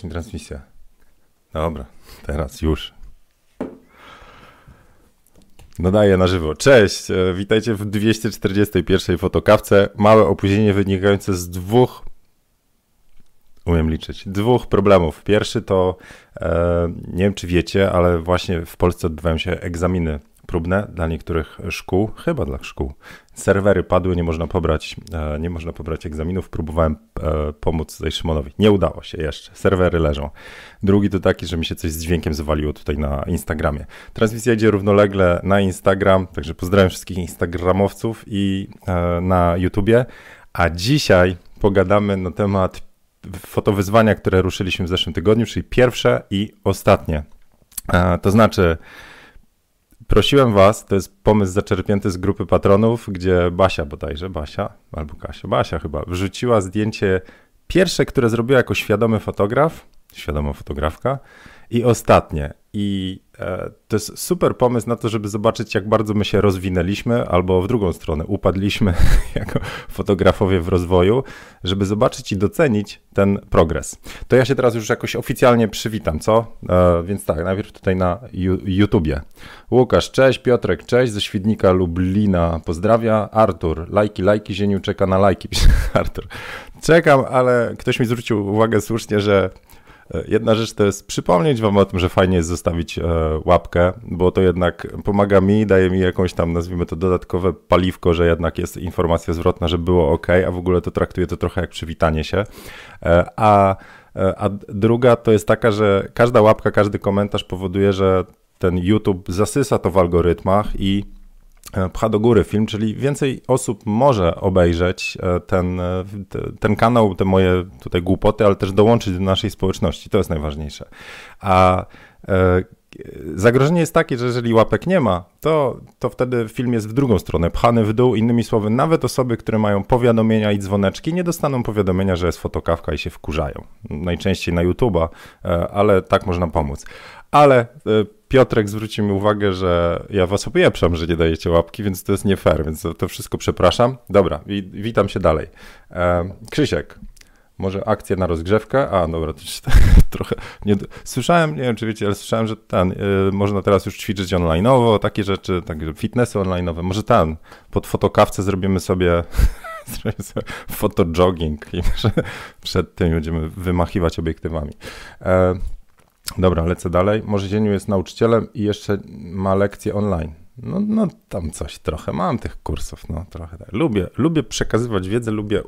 Rozpocznij transmisję. Dobra, teraz już. Nadaję na żywo. Cześć, e, witajcie w 241 fotokawce. Małe opóźnienie wynikające z dwóch, umiem liczyć, dwóch problemów. Pierwszy to, e, nie wiem czy wiecie, ale właśnie w Polsce odbywają się egzaminy próbne dla niektórych szkół, chyba dla szkół. Serwery padły, nie można pobrać, e, nie można pobrać egzaminów. Próbowałem e, pomóc tutaj Szymonowi. Nie udało się jeszcze. Serwery leżą. Drugi to taki, że mi się coś z dźwiękiem zawaliło tutaj na Instagramie. Transmisja idzie równolegle na Instagram, także pozdrawiam wszystkich Instagramowców i e, na YouTubie. A dzisiaj pogadamy na temat fotowyzwania, które ruszyliśmy w zeszłym tygodniu, czyli pierwsze i ostatnie. To znaczy, Prosiłem was, to jest pomysł zaczerpnięty z grupy patronów, gdzie Basia bodajże, Basia albo Kasia, Basia chyba, wrzuciła zdjęcie pierwsze, które zrobiła jako świadomy fotograf, świadoma fotografka i ostatnie. I e, to jest super pomysł na to, żeby zobaczyć, jak bardzo my się rozwinęliśmy, albo w drugą stronę upadliśmy jako fotografowie w rozwoju, żeby zobaczyć i docenić ten progres. To ja się teraz już jakoś oficjalnie przywitam, co? E, więc tak, najpierw tutaj na YouTubie. Łukasz, cześć, Piotrek, cześć, ze Świdnika Lublina, pozdrawia. Artur, lajki, lajki, Zieniu czeka na lajki, Artur. Czekam, ale ktoś mi zwrócił uwagę słusznie, że Jedna rzecz to jest przypomnieć wam o tym, że fajnie jest zostawić e, łapkę, bo to jednak pomaga mi, daje mi jakąś tam, nazwijmy to, dodatkowe paliwko, że jednak jest informacja zwrotna, że było ok, a w ogóle to traktuję to trochę jak przywitanie się. E, a, e, a druga to jest taka, że każda łapka, każdy komentarz powoduje, że ten YouTube zasysa to w algorytmach i pcha do góry film, czyli więcej osób może obejrzeć e, ten, e, ten kanał, te moje tutaj głupoty, ale też dołączyć do naszej społeczności. To jest najważniejsze. A zagrożenie jest takie, że jeżeli łapek nie ma, to, to wtedy film jest w drugą stronę, pchany w dół. Innymi słowy, nawet osoby, które mają powiadomienia i dzwoneczki, nie dostaną powiadomienia, że jest fotokawka i się wkurzają. Najczęściej na YouTube'a, ale tak można pomóc. Ale Piotrek zwrócił mi uwagę, że ja was opieprzam, że nie dajecie łapki, więc to jest nie fair, więc to, wszystko przepraszam. Dobra, witam się dalej. E, Krzysiek, może akcja na rozgrzewkę? A, dobra, to trochę nie, słyszałem, nie wiem czy wiecie, ale słyszałem, że ten, y, można teraz już ćwiczyć online'owo, takie rzeczy, takie fitnessy online'owe. Może ten, pod fotokawce zrobimy sobie fotojogging i przed tym będziemy wymachiwać obiektywami. E, Dobra, lecę dalej. Może Zieniu jest nauczycielem i jeszcze ma lekcje online. No, no tam coś trochę. Mam tych kursów, no trochę tak. Lubię, lubię przekazywać wiedzę, lubię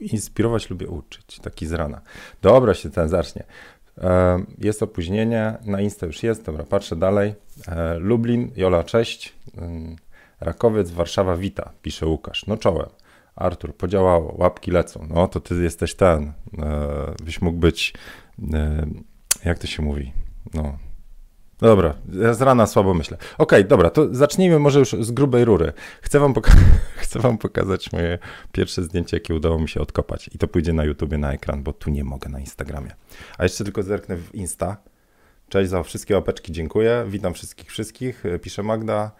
inspirować, lubię uczyć. Taki z rana. Dobra, się ten zacznie. E, jest opóźnienie, na Insta już jest, dobra, patrzę dalej. E, Lublin, Jola, cześć. Mm, Rakowiec, Warszawa, wita, pisze Łukasz. No czołem. Artur, podziałało, łapki lecą. No to ty jesteś ten. E, byś mógł być jak to się mówi? No. dobra, z rana słabo myślę. Okej, okay, dobra, to zacznijmy może już z grubej rury. Chcę wam, poka chcę wam pokazać moje pierwsze zdjęcie, jakie udało mi się odkopać. I to pójdzie na YouTubie na ekran, bo tu nie mogę na Instagramie. A jeszcze tylko zerknę w Insta. Cześć za wszystkie łapeczki, dziękuję. Witam wszystkich, wszystkich. Pisze Magda.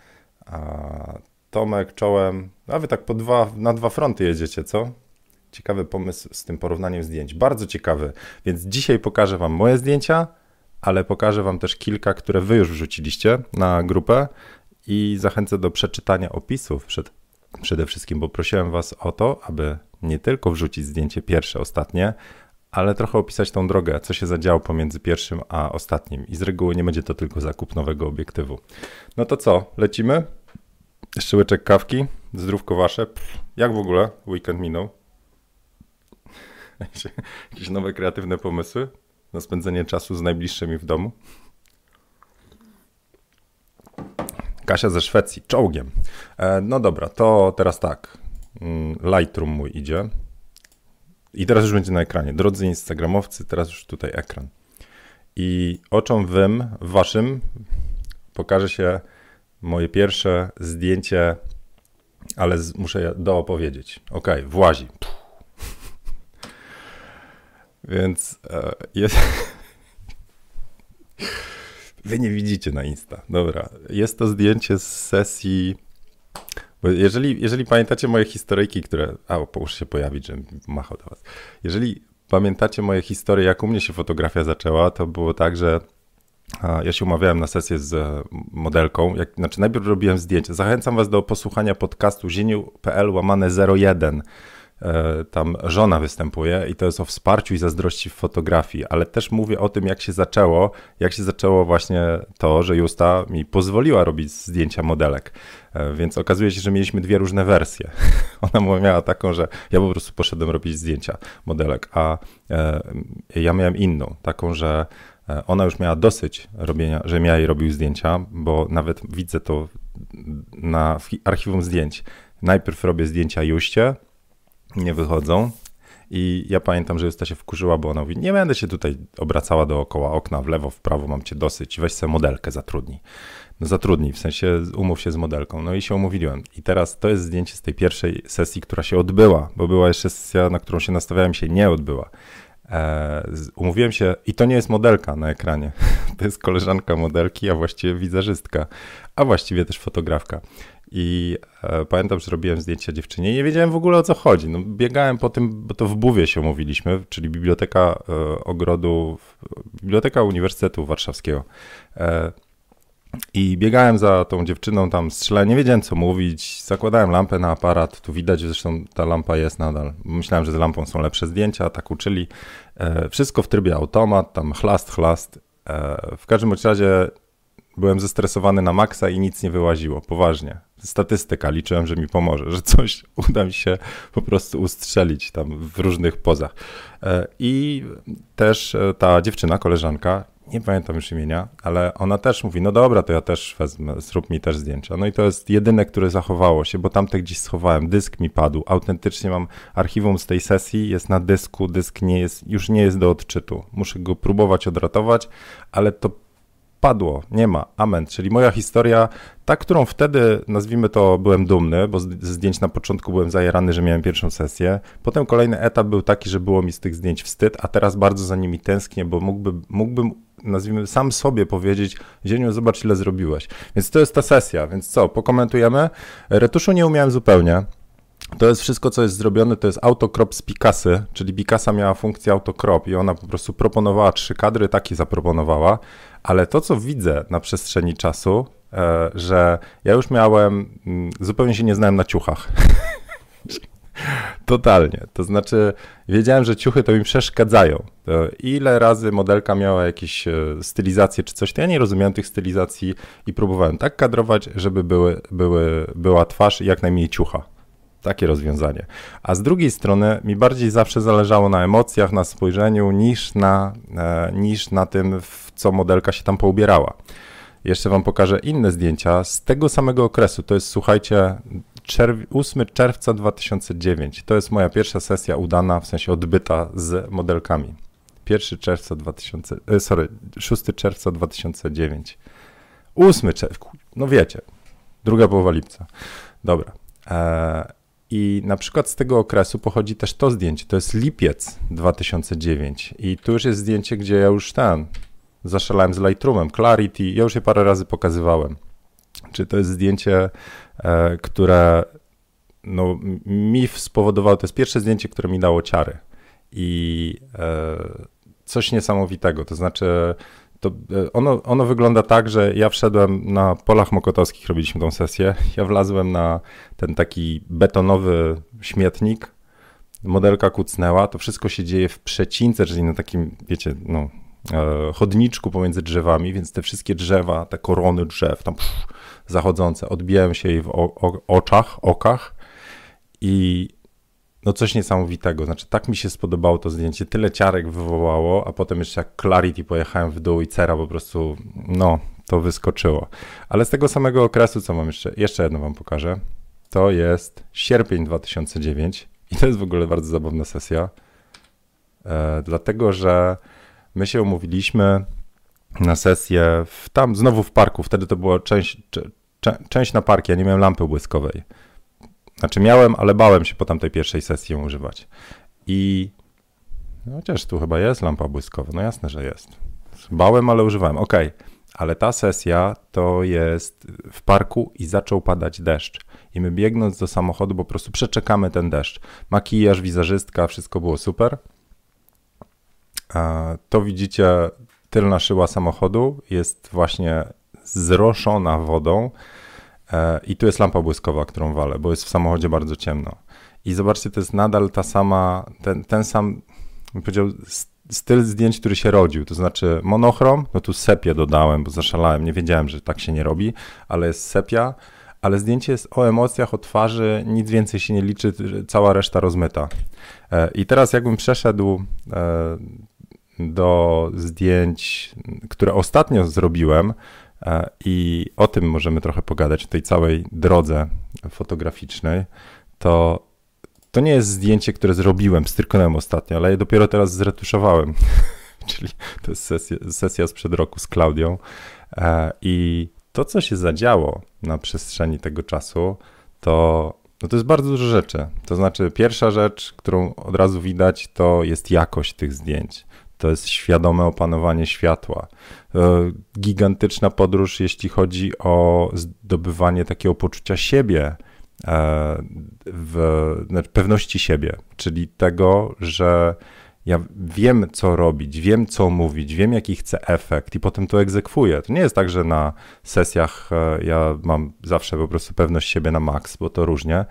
Tomek, czołem. A wy tak po dwa, na dwa fronty jedziecie, co? Ciekawy pomysł z tym porównaniem zdjęć. Bardzo ciekawy. Więc dzisiaj pokażę Wam moje zdjęcia, ale pokażę Wam też kilka, które Wy już wrzuciliście na grupę i zachęcę do przeczytania opisów przed, przede wszystkim, bo prosiłem Was o to, aby nie tylko wrzucić zdjęcie pierwsze, ostatnie, ale trochę opisać tą drogę, co się zadziało pomiędzy pierwszym a ostatnim. I z reguły nie będzie to tylko zakup nowego obiektywu. No to co, lecimy? Jeszcze łyczek kawki, zdrówko wasze. Pff, jak w ogóle weekend minął? Jakieś nowe kreatywne pomysły na spędzenie czasu z najbliższymi w domu? Kasia ze Szwecji, czołgiem. E, no dobra, to teraz tak. Mm, Lightroom mój idzie. I teraz już będzie na ekranie. Drodzy Instagramowcy, teraz już tutaj ekran. I oczom wym, waszym, pokaże się moje pierwsze zdjęcie, ale muszę je doopowiedzieć. Ok, włazi. Puh. Więc e, jest... Wy nie widzicie na Insta. Dobra. Jest to zdjęcie z sesji. Bo jeżeli, jeżeli pamiętacie moje historyjki, które. A, już się pojawić, że machał do was. Jeżeli pamiętacie moje historie, jak u mnie się fotografia zaczęła, to było tak, że ja się umawiałem na sesję z e, modelką. Jak, znaczy, najpierw robiłem zdjęcia. Zachęcam Was do posłuchania podcastu zieniu.pl łamane 01. E, tam żona występuje i to jest o wsparciu i zazdrości w fotografii, ale też mówię o tym, jak się zaczęło, jak się zaczęło właśnie to, że Justa mi pozwoliła robić zdjęcia modelek. E, więc okazuje się, że mieliśmy dwie różne wersje. Ona miała taką, że ja po prostu poszedłem robić zdjęcia modelek, a ja miałem inną, taką, że E, ona już miała dosyć robienia, że ja jej robił zdjęcia, bo nawet widzę to na archiwum zdjęć. Najpierw robię zdjęcia Juście, nie wychodzą. I ja pamiętam, że Justa się wkurzyła, bo ona mówi, nie będę się tutaj obracała dookoła okna, w lewo, w prawo, mam cię dosyć, weź sobie modelkę, zatrudnij. No zatrudnij, w sensie umów się z modelką. No i się umówiłem. I teraz to jest zdjęcie z tej pierwszej sesji, która się odbyła, bo była jeszcze sesja, na którą się nastawiałem, się nie odbyła. E, umówiłem się, i to nie jest modelka na ekranie, to jest koleżanka modelki, a właściwie wizerzystka, a właściwie też fotografka. I e, pamiętam, że robiłem zdjęcia dziewczynie i nie wiedziałem w ogóle o co chodzi. No, biegałem po tym, bo to w Buwie się umówiliśmy, czyli Biblioteka e, Ogrodu, Biblioteka Uniwersytetu Warszawskiego. E, i biegałem za tą dziewczyną tam strzelałem, nie wiedziałem co mówić, zakładałem lampę na aparat, tu widać, zresztą ta lampa jest nadal. Myślałem, że z lampą są lepsze zdjęcia, tak uczyli. Wszystko w trybie automat, tam chlast, chlast. W każdym razie byłem zestresowany na maksa i nic nie wyłaziło, poważnie. Statystyka, liczyłem, że mi pomoże, że coś uda mi się po prostu ustrzelić tam w różnych pozach. E, I też e, ta dziewczyna, koleżanka, nie pamiętam już imienia, ale ona też mówi, no dobra, to ja też wezmę, zrób mi też zdjęcia. No i to jest jedyne, które zachowało się, bo tamte gdzieś schowałem, dysk mi padł, autentycznie mam archiwum z tej sesji, jest na dysku, dysk nie jest, już nie jest do odczytu. Muszę go próbować odratować, ale to padło, nie ma, amen. Czyli moja historia, ta, którą wtedy, nazwijmy to, byłem dumny, bo z zdjęć na początku byłem zajerany, że miałem pierwszą sesję. Potem kolejny etap był taki, że było mi z tych zdjęć wstyd, a teraz bardzo za nimi tęsknię, bo mógłby, mógłbym nazwijmy, sam sobie powiedzieć, Zieniu, zobacz ile zrobiłeś. Więc to jest ta sesja, więc co, pokomentujemy? Retuszu nie umiałem zupełnie. To jest wszystko, co jest zrobione, to jest autokrop z Picasy, czyli Picasa miała funkcję autokrop i ona po prostu proponowała trzy kadry, takie zaproponowała, ale to, co widzę na przestrzeni czasu, e, że ja już miałem, mm, zupełnie się nie znałem na ciuchach. Totalnie. To znaczy, wiedziałem, że ciuchy to mi przeszkadzają. To ile razy modelka miała jakieś e, stylizacje czy coś, to ja nie rozumiałem tych stylizacji i próbowałem tak kadrować, żeby były, były, była twarz i jak najmniej ciucha. Takie rozwiązanie. A z drugiej strony mi bardziej zawsze zależało na emocjach, na spojrzeniu, niż na, e, niż na tym, w co modelka się tam poubierała. Jeszcze wam pokażę inne zdjęcia z tego samego okresu. To jest, słuchajcie, czerw 8 czerwca 2009. To jest moja pierwsza sesja udana, w sensie odbyta z modelkami. 1 czerwca 2000, e, sorry, 6 czerwca 2009. 8 czerwca, no wiecie, druga połowa lipca. Dobra. E, I na przykład z tego okresu pochodzi też to zdjęcie. To jest lipiec 2009. I tu już jest zdjęcie, gdzie ja już ten zaszalałem z Lightroomem, Clarity. Ja już je parę razy pokazywałem. Czy to jest zdjęcie E, które no, mi spowodowało, to jest pierwsze zdjęcie, które mi dało ciary i e, coś niesamowitego, to znaczy to e, ono, ono wygląda tak, że ja wszedłem na polach mokotowskich, robiliśmy tą sesję, ja wlazłem na ten taki betonowy śmietnik, modelka kucnęła, to wszystko się dzieje w przecince, czyli na takim, wiecie, no, chodniczku pomiędzy drzewami, więc te wszystkie drzewa, te korony drzew, tam pff, zachodzące, odbijają się jej w oczach, okach. I no coś niesamowitego. Znaczy, tak mi się spodobało to zdjęcie, tyle ciarek wywołało, a potem jeszcze jak Clarity pojechałem w dół i cera po prostu, no, to wyskoczyło. Ale z tego samego okresu, co mam jeszcze, jeszcze jedno wam pokażę, to jest sierpień 2009 i to jest w ogóle bardzo zabawna sesja, e, dlatego że my się umówiliśmy na sesję w, tam znowu w parku, wtedy to była część, część na parki, ja nie miałem lampy błyskowej. Znaczy miałem, ale bałem się po tamtej pierwszej sesji ją używać. I no chociaż tu chyba jest lampa błyskowa, no jasne, że jest. Bałem, ale używałem, ok. Ale ta sesja to jest w parku i zaczął padać deszcz. I my biegnąc do samochodu po prostu przeczekamy ten deszcz. Makijaż, wizerzystka, wszystko było super. to widzicie, tylna szyła samochodu jest właśnie zroszona wodą i tu jest lampa błyskowa, którą walę, bo jest w samochodzie bardzo ciemno. I zobaczcie, to jest nadal ta sama, ten, ten sam, bym powiedział, styl zdjęć, który się rodził, to znaczy monochrom, no tu sepię dodałem, bo zaszalałem, nie wiedziałem, że tak się nie robi, ale jest sepia, ale zdjęcie jest o emocjach, o twarzy, nic więcej się nie liczy, cała reszta rozmyta. E, I teraz jakbym przeszedł e, do zdjęć, które ostatnio zrobiłem e, i o tym możemy trochę pogadać, o tej całej drodze fotograficznej, to to nie jest zdjęcie, które zrobiłem, stryknąłem ostatnio, ale je dopiero teraz zretuszowałem. Czyli to jest sesja, sesja sprzed roku z Klaudią. I to, co się zadziało na przestrzeni tego czasu, to, no to jest bardzo dużo rzeczy. To znaczy, pierwsza rzecz, którą od razu widać, to jest jakość tych zdjęć. To jest świadome opanowanie światła. E, gigantyczna podróż, jeśli chodzi o zdobywanie takiego poczucia siebie, e, w, znaczy pewności siebie, czyli tego, że ja wiem, co robić, wiem, co mówić, wiem, jaki chcę efekt i potem to egzekwuję. To nie jest tak, że na sesjach e, ja mam zawsze po prostu pewność siebie na maks, bo to różnie,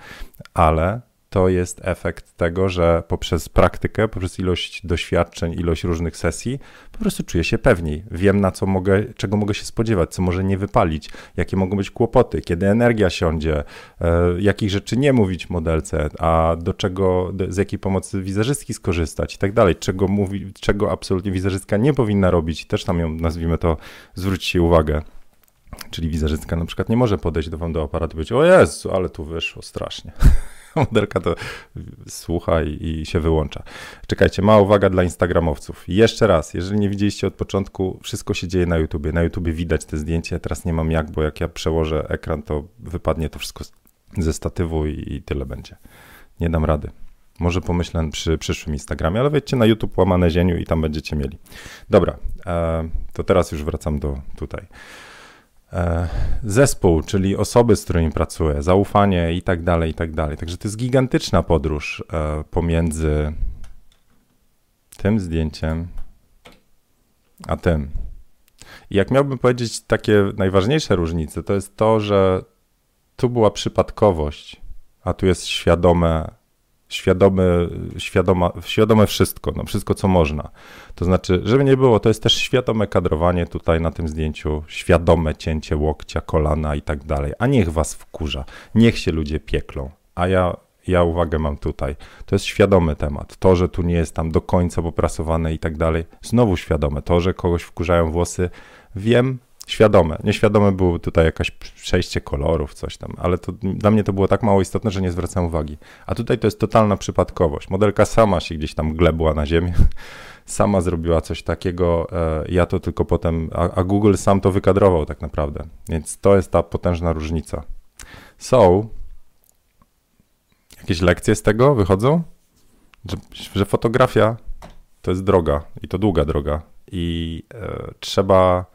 ale to jest efekt tego, że poprzez praktykę, poprzez ilość doświadczeń, ilość różnych sesji, po prostu czuję się pewniej. Wiem, na co mogę, czego mogę się spodziewać, co może nie wypalić, jakie mogą być kłopoty, kiedy energia siądzie, e, jakich rzeczy nie mówić modelce, a do czego, z jakiej pomocy wizerzystki skorzystać i tak dalej, czego, mówi, czego absolutnie wizerzystka nie powinna robić, też tam ją, nazwijmy to, zwróćcie uwagę. Czyli wizerzystka na przykład nie może podejść do wam do aparatu i powiedzieć, o Jezu, ale tu wyszło strasznie. modelka to słucha i, i, się wyłącza. Czekajcie, mała uwaga dla instagramowców. Jeszcze raz, jeżeli nie widzieliście od początku, wszystko się dzieje na YouTubie. Na YouTubie widać te zdjęcia, teraz nie mam jak, bo jak ja przełożę ekran, to wypadnie to wszystko ze statywu i, i tyle będzie. Nie dam rady. Może pomyślę przy przyszłym Instagramie, ale wejdźcie na YouTube łamane zieniu i tam będziecie mieli. Dobra, e, to teraz już wracam do tutaj. E, zespół, czyli osoby, z którymi pracuję, zaufanie i tak dalej, i tak dalej. Także to jest gigantyczna podróż e, pomiędzy tym zdjęciem a tym. I jak miałbym powiedzieć takie najważniejsze różnice, to jest to, że tu była przypadkowość, a tu jest świadome świadome, świadoma, świadome wszystko, no wszystko co można. To znaczy, żeby nie było, to jest też świadome kadrowanie tutaj na tym zdjęciu, świadome cięcie łokcia, kolana i tak dalej. A niech was wkurza, niech się ludzie pieklą. A ja, ja uwagę mam tutaj. To jest świadomy temat. To, że tu nie jest tam do końca poprasowane i tak dalej, znowu świadome. To, że kogoś wkurzają włosy, wiem, świadome. Nieświadome było tutaj jakaś przejście kolorów, coś tam, ale to, dla mnie to było tak mało istotne, że nie zwracam uwagi. A tutaj to jest totalna przypadkowość. Modelka sama się gdzieś tam glebła na ziemię, sama zrobiła coś takiego, e, ja to tylko potem, a, a Google sam to wykadrował tak naprawdę. Więc to jest ta potężna różnica. So, jakieś lekcje z tego wychodzą? Że, że fotografia to jest droga i to długa droga i e, trzeba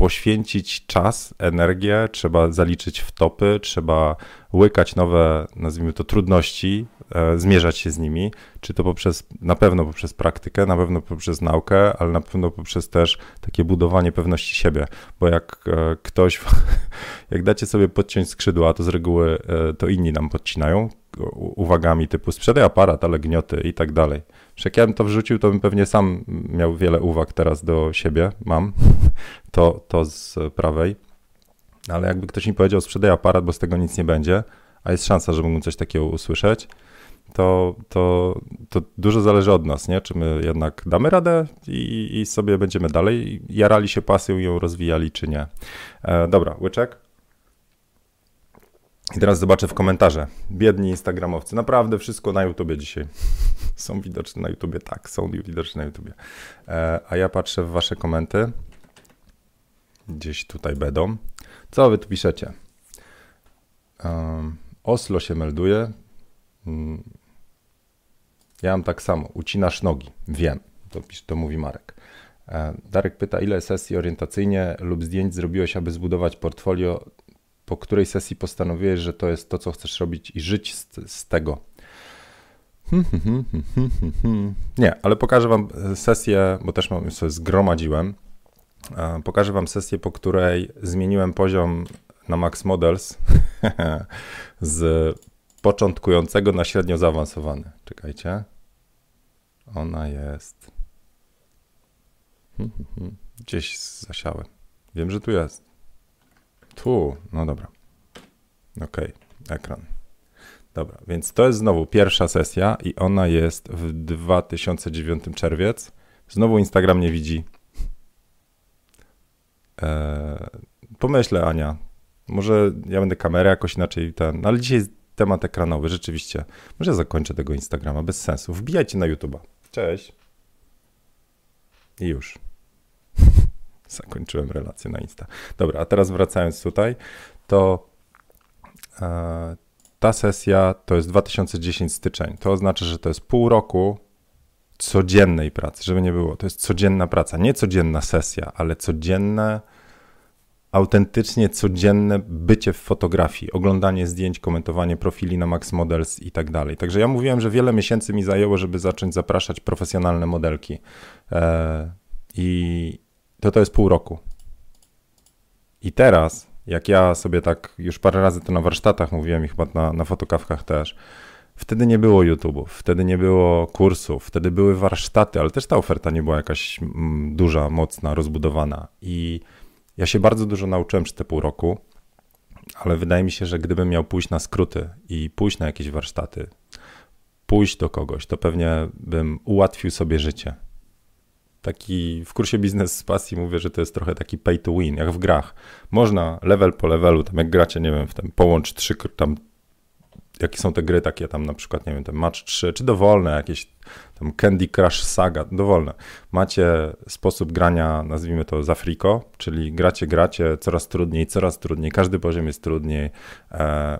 poświęcić czas, energię, trzeba zaliczyć wtopy, trzeba łykać nowe, nazwijmy to, trudności, e, zmierzać się z nimi, czy to poprzez, na pewno poprzez praktykę, na pewno poprzez naukę, ale na pewno poprzez też takie budowanie pewności siebie, bo jak e, ktoś, jak dacie sobie podciąć skrzydła, to z reguły e, to inni nam podcinają uwagami typu sprzedaj aparat, ale gnioty i tak dalej. Jak ja bym to wrzucił, to bym pewnie sam miał wiele uwag teraz do siebie, mam, to, to z prawej, ale jakby ktoś mi powiedział sprzedaj aparat, bo z tego nic nie będzie, a jest szansa, że mógłbym coś takiego usłyszeć, to, to, to dużo zależy od nas, nie? Czy my jednak damy radę i, i sobie będziemy dalej jarali się pasją i ją rozwijali, czy nie. E, dobra, łyczek. I teraz zobaczę w komentarze. Biedni Instagramowcy. Naprawdę wszystko na YouTubie dzisiaj. są widoczne na YouTubie, tak, są widoczne na YouTubie. E, a ja patrzę w wasze komenty. Gdzieś tutaj będą. Co wy tu piszecie? Oslo się melduje. Um, ja mam tak samo. Ucinasz nogi. Wiem. To, to mówi Marek. E, Darek pyta, ile sesji orientacyjnie lub zdjęć zrobiłeś, aby zbudować portfolio po której sesji postanowiłeś, że to jest to, co chcesz robić i żyć z, z tego? Nie, ale pokażę Wam sesję, bo też mam, sobie zgromadziłem. Pokażę Wam sesję, po której zmieniłem poziom na Max Models z początkującego na średnio zaawansowany. Czekajcie. Ona jest. Gdzieś zasiałem. Wiem, że tu jest. Tu, no dobra. Ok, ekran. Dobra, więc to jest znowu pierwsza sesja i ona jest w 2009 czerwiec. Znowu Instagram nie widzi. Eee, pomyślę, Ania. Może ja będę kamerę jakoś inaczej ten. No ale dzisiaj jest temat ekranowy, rzeczywiście. Może zakończę tego Instagrama bez sensu. Wbijajcie na YouTube'a. Cześć. I już. Zakończyłem relację na Insta. Dobra, a teraz wracając tutaj, to e, ta sesja to jest 2010 styczeń. To oznacza, że to jest pół roku codziennej pracy, żeby nie było. To jest codzienna praca, nie codzienna sesja, ale codzienne, autentycznie codzienne bycie w fotografii, oglądanie zdjęć, komentowanie profili na Max Models i tak dalej. Także ja mówiłem, że wiele miesięcy mi zajęło, żeby zacząć zapraszać profesjonalne modelki. E, I to to jest pół roku. I teraz jak ja sobie tak już parę razy to na warsztatach mówiłem i chyba na, na fotokawkach też, wtedy nie było YouTube'ów, wtedy nie było kursów, wtedy były warsztaty, ale też ta oferta nie była jakaś mm, duża, mocna, rozbudowana. I ja się bardzo dużo nauczyłem przez te pół roku, ale wydaje mi się, że gdybym miał pójść na skróty i pójść na jakieś warsztaty, pójść do kogoś, to pewnie bym ułatwił sobie życie taki w kursie biznes z pasji mówię, że to jest trochę taki pay to win, jak w grach. Można level po levelu, tam jak gracie, nie wiem, w tym połącz trzy, tam jakie są te gry takie tam na przykład, nie wiem, ten Match 3, czy dowolne jakieś tam Candy Crush Saga, dowolne. Macie sposób grania, nazwijmy to z Afriko, czyli gracie, gracie, coraz trudniej, coraz trudniej, każdy poziom jest trudniej e,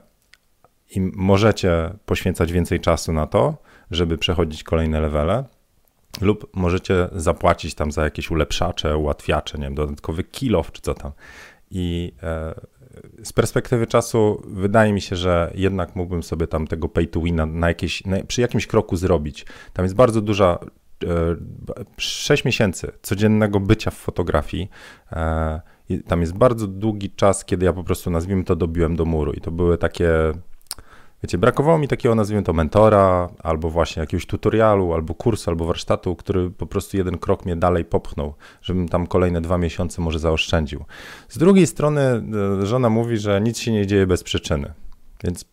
i możecie poświęcać więcej czasu na to, żeby przechodzić kolejne levele, lub możecie zapłacić tam za jakieś ulepszacze, ułatwiacze, nie wiem, dodatkowy kilof czy co tam. I e, z perspektywy czasu wydaje mi się, że jednak mógłbym sobie tam tego pay to win na, jakieś, na, przy jakimś kroku zrobić. Tam jest bardzo duża, e, 6 miesięcy codziennego bycia w fotografii. E, tam jest bardzo długi czas, kiedy ja po prostu, nazwijmy to, dobiłem do muru i to były takie Wiecie, brakowało mi takiego, nazwijmy to, mentora, albo właśnie jakiegoś tutorialu, albo kursu, albo warsztatu, który po prostu jeden krok mnie dalej popchnął, żebym tam kolejne dwa miesiące może zaoszczędził. Z drugiej strony e, żona mówi, że nic się nie dzieje bez przyczyny. Więc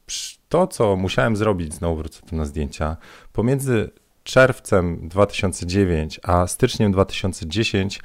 to, co musiałem zrobić, znowu wrócę tu na zdjęcia, pomiędzy czerwcem 2009 a styczniem 2010 E,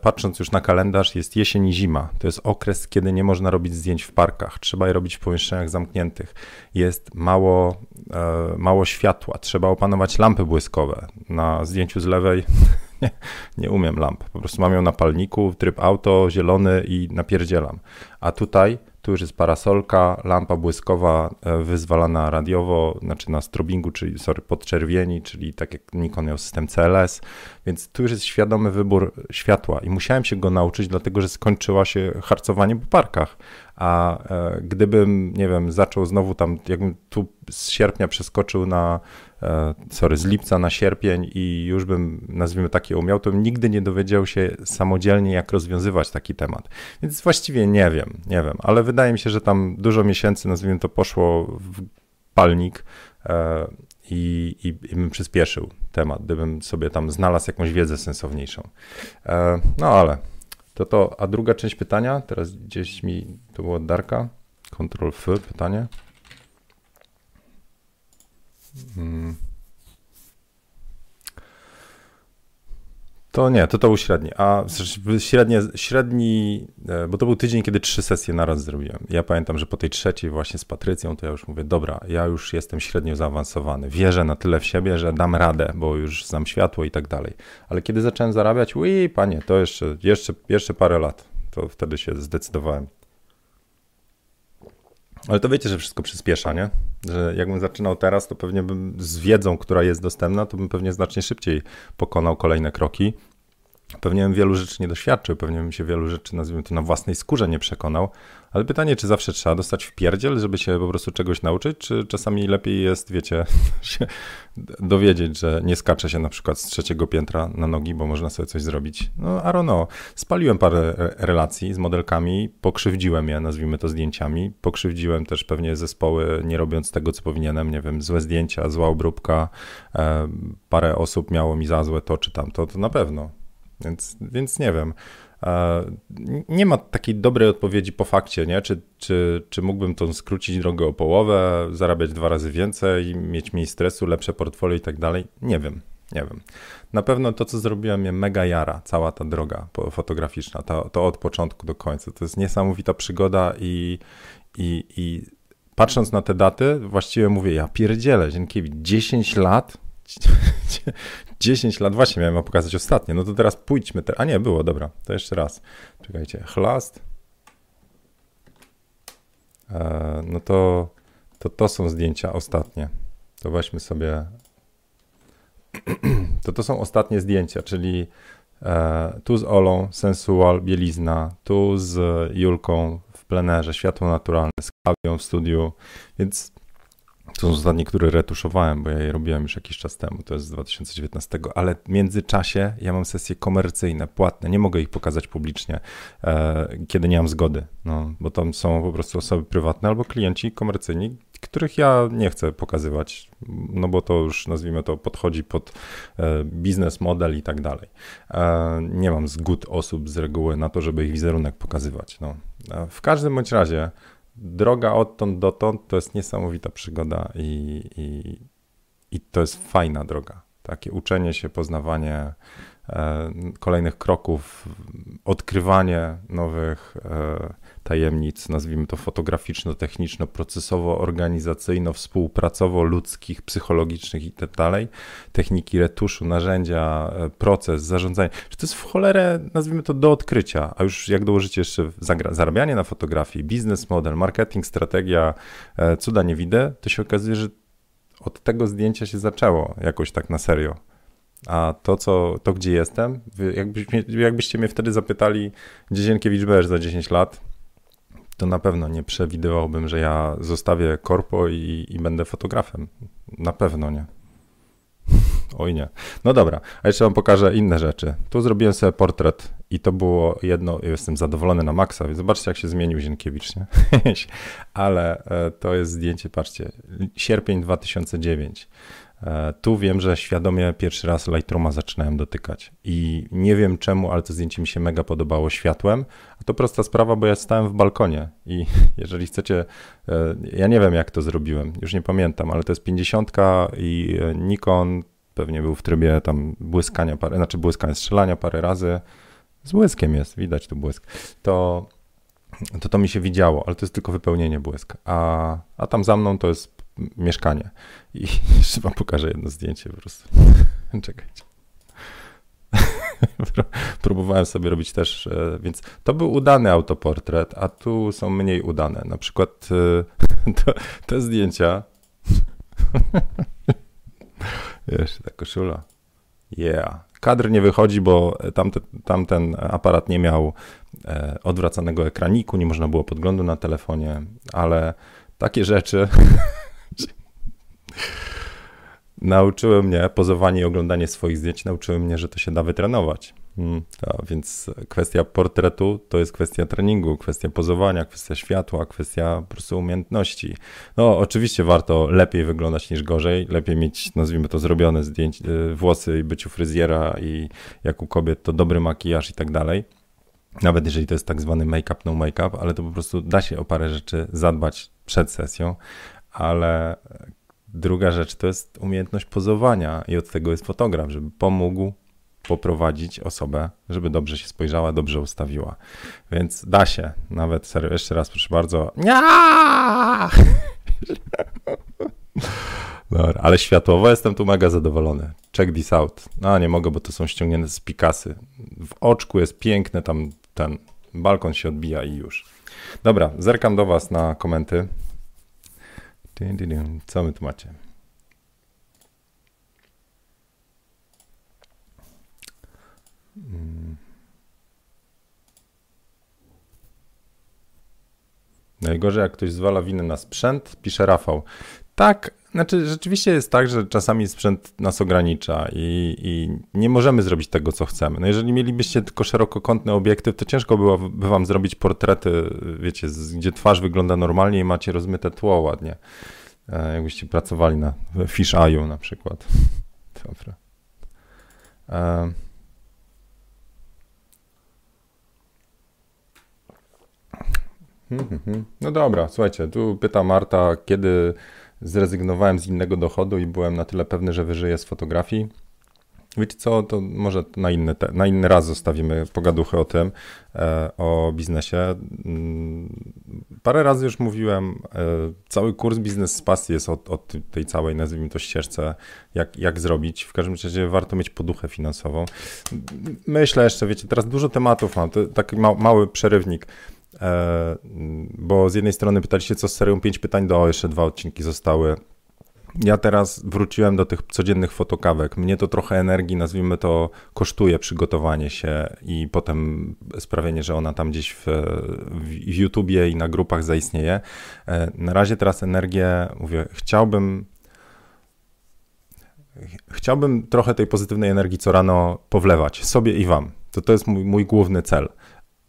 patrząc już na kalendarz, jest jesień i zima. To jest okres, kiedy nie można robić zdjęć w parkach, trzeba je robić w pomieszczeniach zamkniętych. Jest mało, e, mało światła, trzeba opanować lampy błyskowe. Na zdjęciu z lewej nie, nie umiem lamp, po prostu mam ją na palniku, tryb auto, zielony i napierdzielam. A tutaj tu już jest parasolka, lampa błyskowa e, wyzwalana radiowo, znaczy na strobingu, czyli sorry, podczerwieni, czyli tak jak Nikon miał system CLS, więc tu już jest świadomy wybór światła i musiałem się go nauczyć, dlatego że skończyła się harcowanie po parkach. A e, gdybym, nie wiem, zaczął znowu tam, jakbym tu z sierpnia przeskoczył na, sorry, z lipca na sierpień i już bym, nazwijmy takie umiał, to bym nigdy nie dowiedział się samodzielnie, jak rozwiązywać taki temat. Więc właściwie nie wiem, nie wiem, ale wydaje mi się, że tam dużo miesięcy, nazwijmy to, poszło w palnik e, i, i, i bym przyspieszył temat, gdybym sobie tam znalazł jakąś wiedzę sensowniejszą. E, no ale to to, a druga część pytania, teraz gdzieś mi, to było Darka, Ctrl F, pytanie. To nie, to to był średni. A średnie, średni, e, bo to był tydzień, kiedy trzy sesje naraz zrobiłem. Ja pamiętam, że po tej trzeciej właśnie z Patrycją, to ja już mówię, dobra, ja już jestem średnio zaawansowany. Wierzę na tyle w siebie, że dam radę, bo już znam światło i tak dalej. Ale kiedy zacząłem zarabiać, ui, panie, to jeszcze, jeszcze, jeszcze parę lat. To wtedy się zdecydowałem. Ale to wiecie, że wszystko przyspiesza, nie? Że jakbym zaczynał teraz, to pewnie bym z wiedzą, która jest dostępna, to bym pewnie znacznie szybciej pokonał kolejne kroki. Pewnie wielu rzeczy nie doświadczył, pewnie bym się wielu rzeczy, nazwijmy to, na własnej skórze nie przekonał, ale pytanie, czy zawsze trzeba dostać w pierdziel, żeby się po prostu czegoś nauczyć, czy czasami lepiej jest, wiecie, się dowiedzieć, że nie skacze się na przykład z trzeciego piętra na nogi, bo można sobie coś zrobić. No, I don't know. Spaliłem parę relacji z modelkami, pokrzywdziłem je, nazwijmy to zdjęciami, pokrzywdziłem też pewnie zespoły, nie robiąc tego, co powinienem, nie wiem, złe zdjęcia, zła obróbka, e, parę osób miało mi za złe to czy tamto, to na pewno. Więc, więc nie wiem. Nie ma takiej dobrej odpowiedzi po fakcie, nie? Czy, czy, czy mógłbym tą skrócić drogę o połowę, zarabiać dwa razy więcej, mieć mniej stresu, lepsze portfolio i tak dalej? Nie wiem, nie wiem. Na pewno to, co zrobiłem, mnie mega jara, cała ta droga fotograficzna, to, to od początku do końca. To jest niesamowita przygoda i, i, i patrząc na te daty, właściwie mówię, ja pierdzielę, Zienkiewicz, 10 lat 10 lat, właśnie miałem wam pokazać ostatnie. No to teraz pójdźmy. Te... A nie, było, dobra. To jeszcze raz. Czekajcie. Chlast. E, no to, to to są zdjęcia ostatnie. To weźmy sobie. to to są ostatnie zdjęcia, czyli e, tu z Olą, sensual, bielizna, tu z Julką w plenerze, światło naturalne, z Klawią w studiu, więc to są ostatnie, które retuszowałem, bo ja je robiłem już jakiś czas temu, to jest z 2019, ale w międzyczasie ja mam sesje komercyjne, płatne, nie mogę ich pokazać publicznie, e, kiedy nie mam zgody, no, bo tam są po prostu osoby prywatne albo klienci komercyjni, których ja nie chcę pokazywać, no bo to już nazwijmy to podchodzi pod e, biznes model i tak dalej. E, nie mam zgód osób z reguły na to, żeby ich wizerunek pokazywać. No. E, w każdym bądź razie droga odtąd dotąd to jest niesamowita przygoda i, i, i to jest fajna droga. Takie uczenie się, poznawanie e, kolejnych kroków, odkrywanie nowych e, tajemnic, nazwijmy to fotograficzno, techniczno, procesowo, organizacyjno, współpracowo, ludzkich, psychologicznych i tak dalej, techniki retuszu, narzędzia, e, proces, zarządzanie. To jest w cholerę, nazwijmy to, do odkrycia, a już jak dołożycie jeszcze zarabianie na fotografii, biznes model, marketing, strategia, e, cuda nie widzę, to się okazuje, że od tego zdjęcia się zaczęło jakoś tak na serio. A to, co, to gdzie jestem, jakbyście, jakbyście mnie wtedy zapytali, gdzie Zienkiewicz będziesz za 10 lat, to na pewno nie przewidywałbym, że ja zostawię korpo i, i będę fotografem. Na pewno nie. Oj nie. No dobra, a jeszcze wam pokażę inne rzeczy. Tu zrobiłem sobie portret i to było jedno, jestem zadowolony na maksa, więc zobaczcie jak się zmienił Zienkiewicz, nie? Ale e, to jest zdjęcie, patrzcie, sierpień 2009. E, tu wiem, że świadomie pierwszy raz Lightrooma zaczynałem dotykać i nie wiem czemu, ale to zdjęcie mi się mega podobało światłem. A to prosta sprawa, bo ja stałem w balkonie i jeżeli chcecie, e, ja nie wiem jak to zrobiłem, już nie pamiętam, ale to jest 50 i e, Nikon pewnie był w trybie tam błyskania, parę, znaczy błyskania, strzelania parę razy. Z błyskiem jest, widać tu błysk. To to to mi się widziało, ale to jest tylko wypełnienie błysk. A, a tam za mną to jest mieszkanie. I jeszcze wam pokażę jedno zdjęcie po prostu. Czekajcie. Próbowałem sobie robić też, e, więc to był udany autoportret, a tu są mniej udane. Na przykład e, to, te zdjęcia. Jeszcze ta koszula. Yeah. Kadr nie wychodzi, bo tamte, tamten aparat nie miał e, odwracanego ekraniku, nie można było podglądu na telefonie, ale takie rzeczy nauczyły mnie, pozowanie i oglądanie swoich zdjęć nauczyły mnie, że to się da wytrenować. Hmm, to, więc kwestia portretu to jest kwestia treningu, kwestia pozowania, kwestia światła, kwestia po prostu umiejętności. No, oczywiście warto lepiej wyglądać niż gorzej, lepiej mieć, nazwijmy to, zrobione zdjęcia, y, włosy i być u fryzjera i jak u kobiet to dobry makijaż i tak dalej. Nawet jeżeli to jest tak zwany make-up, no make-up, ale to po prostu da się o parę rzeczy zadbać przed sesją, ale Druga rzecz to jest umiejętność pozowania i od tego jest fotograf, żeby pomógł poprowadzić osobę, żeby dobrze się spojrzała, dobrze ustawiła. Więc da się, nawet serio, jeszcze raz proszę bardzo. Dobra, ale światłowo jestem tu mega zadowolony. Check this out. No nie mogę, bo to są ściągnięte z Pikasy. W oczku jest piękne, tam ten balkon się odbija i już. Dobra, zerkam do Was na komenty. Co my tu macie? Mm. Najgorzej, jak ktoś zwala winę na sprzęt, pisze Rafał. Tak, znaczy rzeczywiście jest tak, że czasami sprzęt nas ogranicza i, i, nie możemy zrobić tego, co chcemy. No jeżeli mielibyście tylko szerokokątny obiektyw, to ciężko byłoby wam zrobić portrety, wiecie, gdzie twarz wygląda normalnie i macie rozmyte tło ładnie. E, jakbyście pracowali na Fish na przykład. Dobra. E, hmm, hmm, hmm. No dobra, słuchajcie, tu pyta Marta, kiedy zrezygnowałem z innego dochodu i byłem na tyle pewny, że wyżyję z fotografii. Wiecie co, to może na inny, te, na inny raz zostawimy pogaduchę o tym, e, o biznesie. Mm, parę razy już mówiłem, e, cały kurs Biznes z Pasji jest o, o tej całej, nazwijmy to ścieżce, jak, jak zrobić. W każdym razie warto mieć poduchę finansową. Myślę jeszcze, wiecie, teraz dużo tematów mam, to taki ma, mały przerywnik. E, bo z jednej strony pytaliście, co z serią 5 pytań do, jeszcze dwa odcinki zostały. Ja teraz wróciłem do tych codziennych fotokawek. Mnie to trochę energii, nazwijmy to, kosztuje przygotowanie się i potem sprawienie, że ona tam gdzieś w, w YouTubie i na grupach zaistnieje. E, na razie teraz energię, mówię, chciałbym chciałbym trochę tej pozytywnej energii co rano powlewać sobie i wam. To, to jest mój, mój główny cel.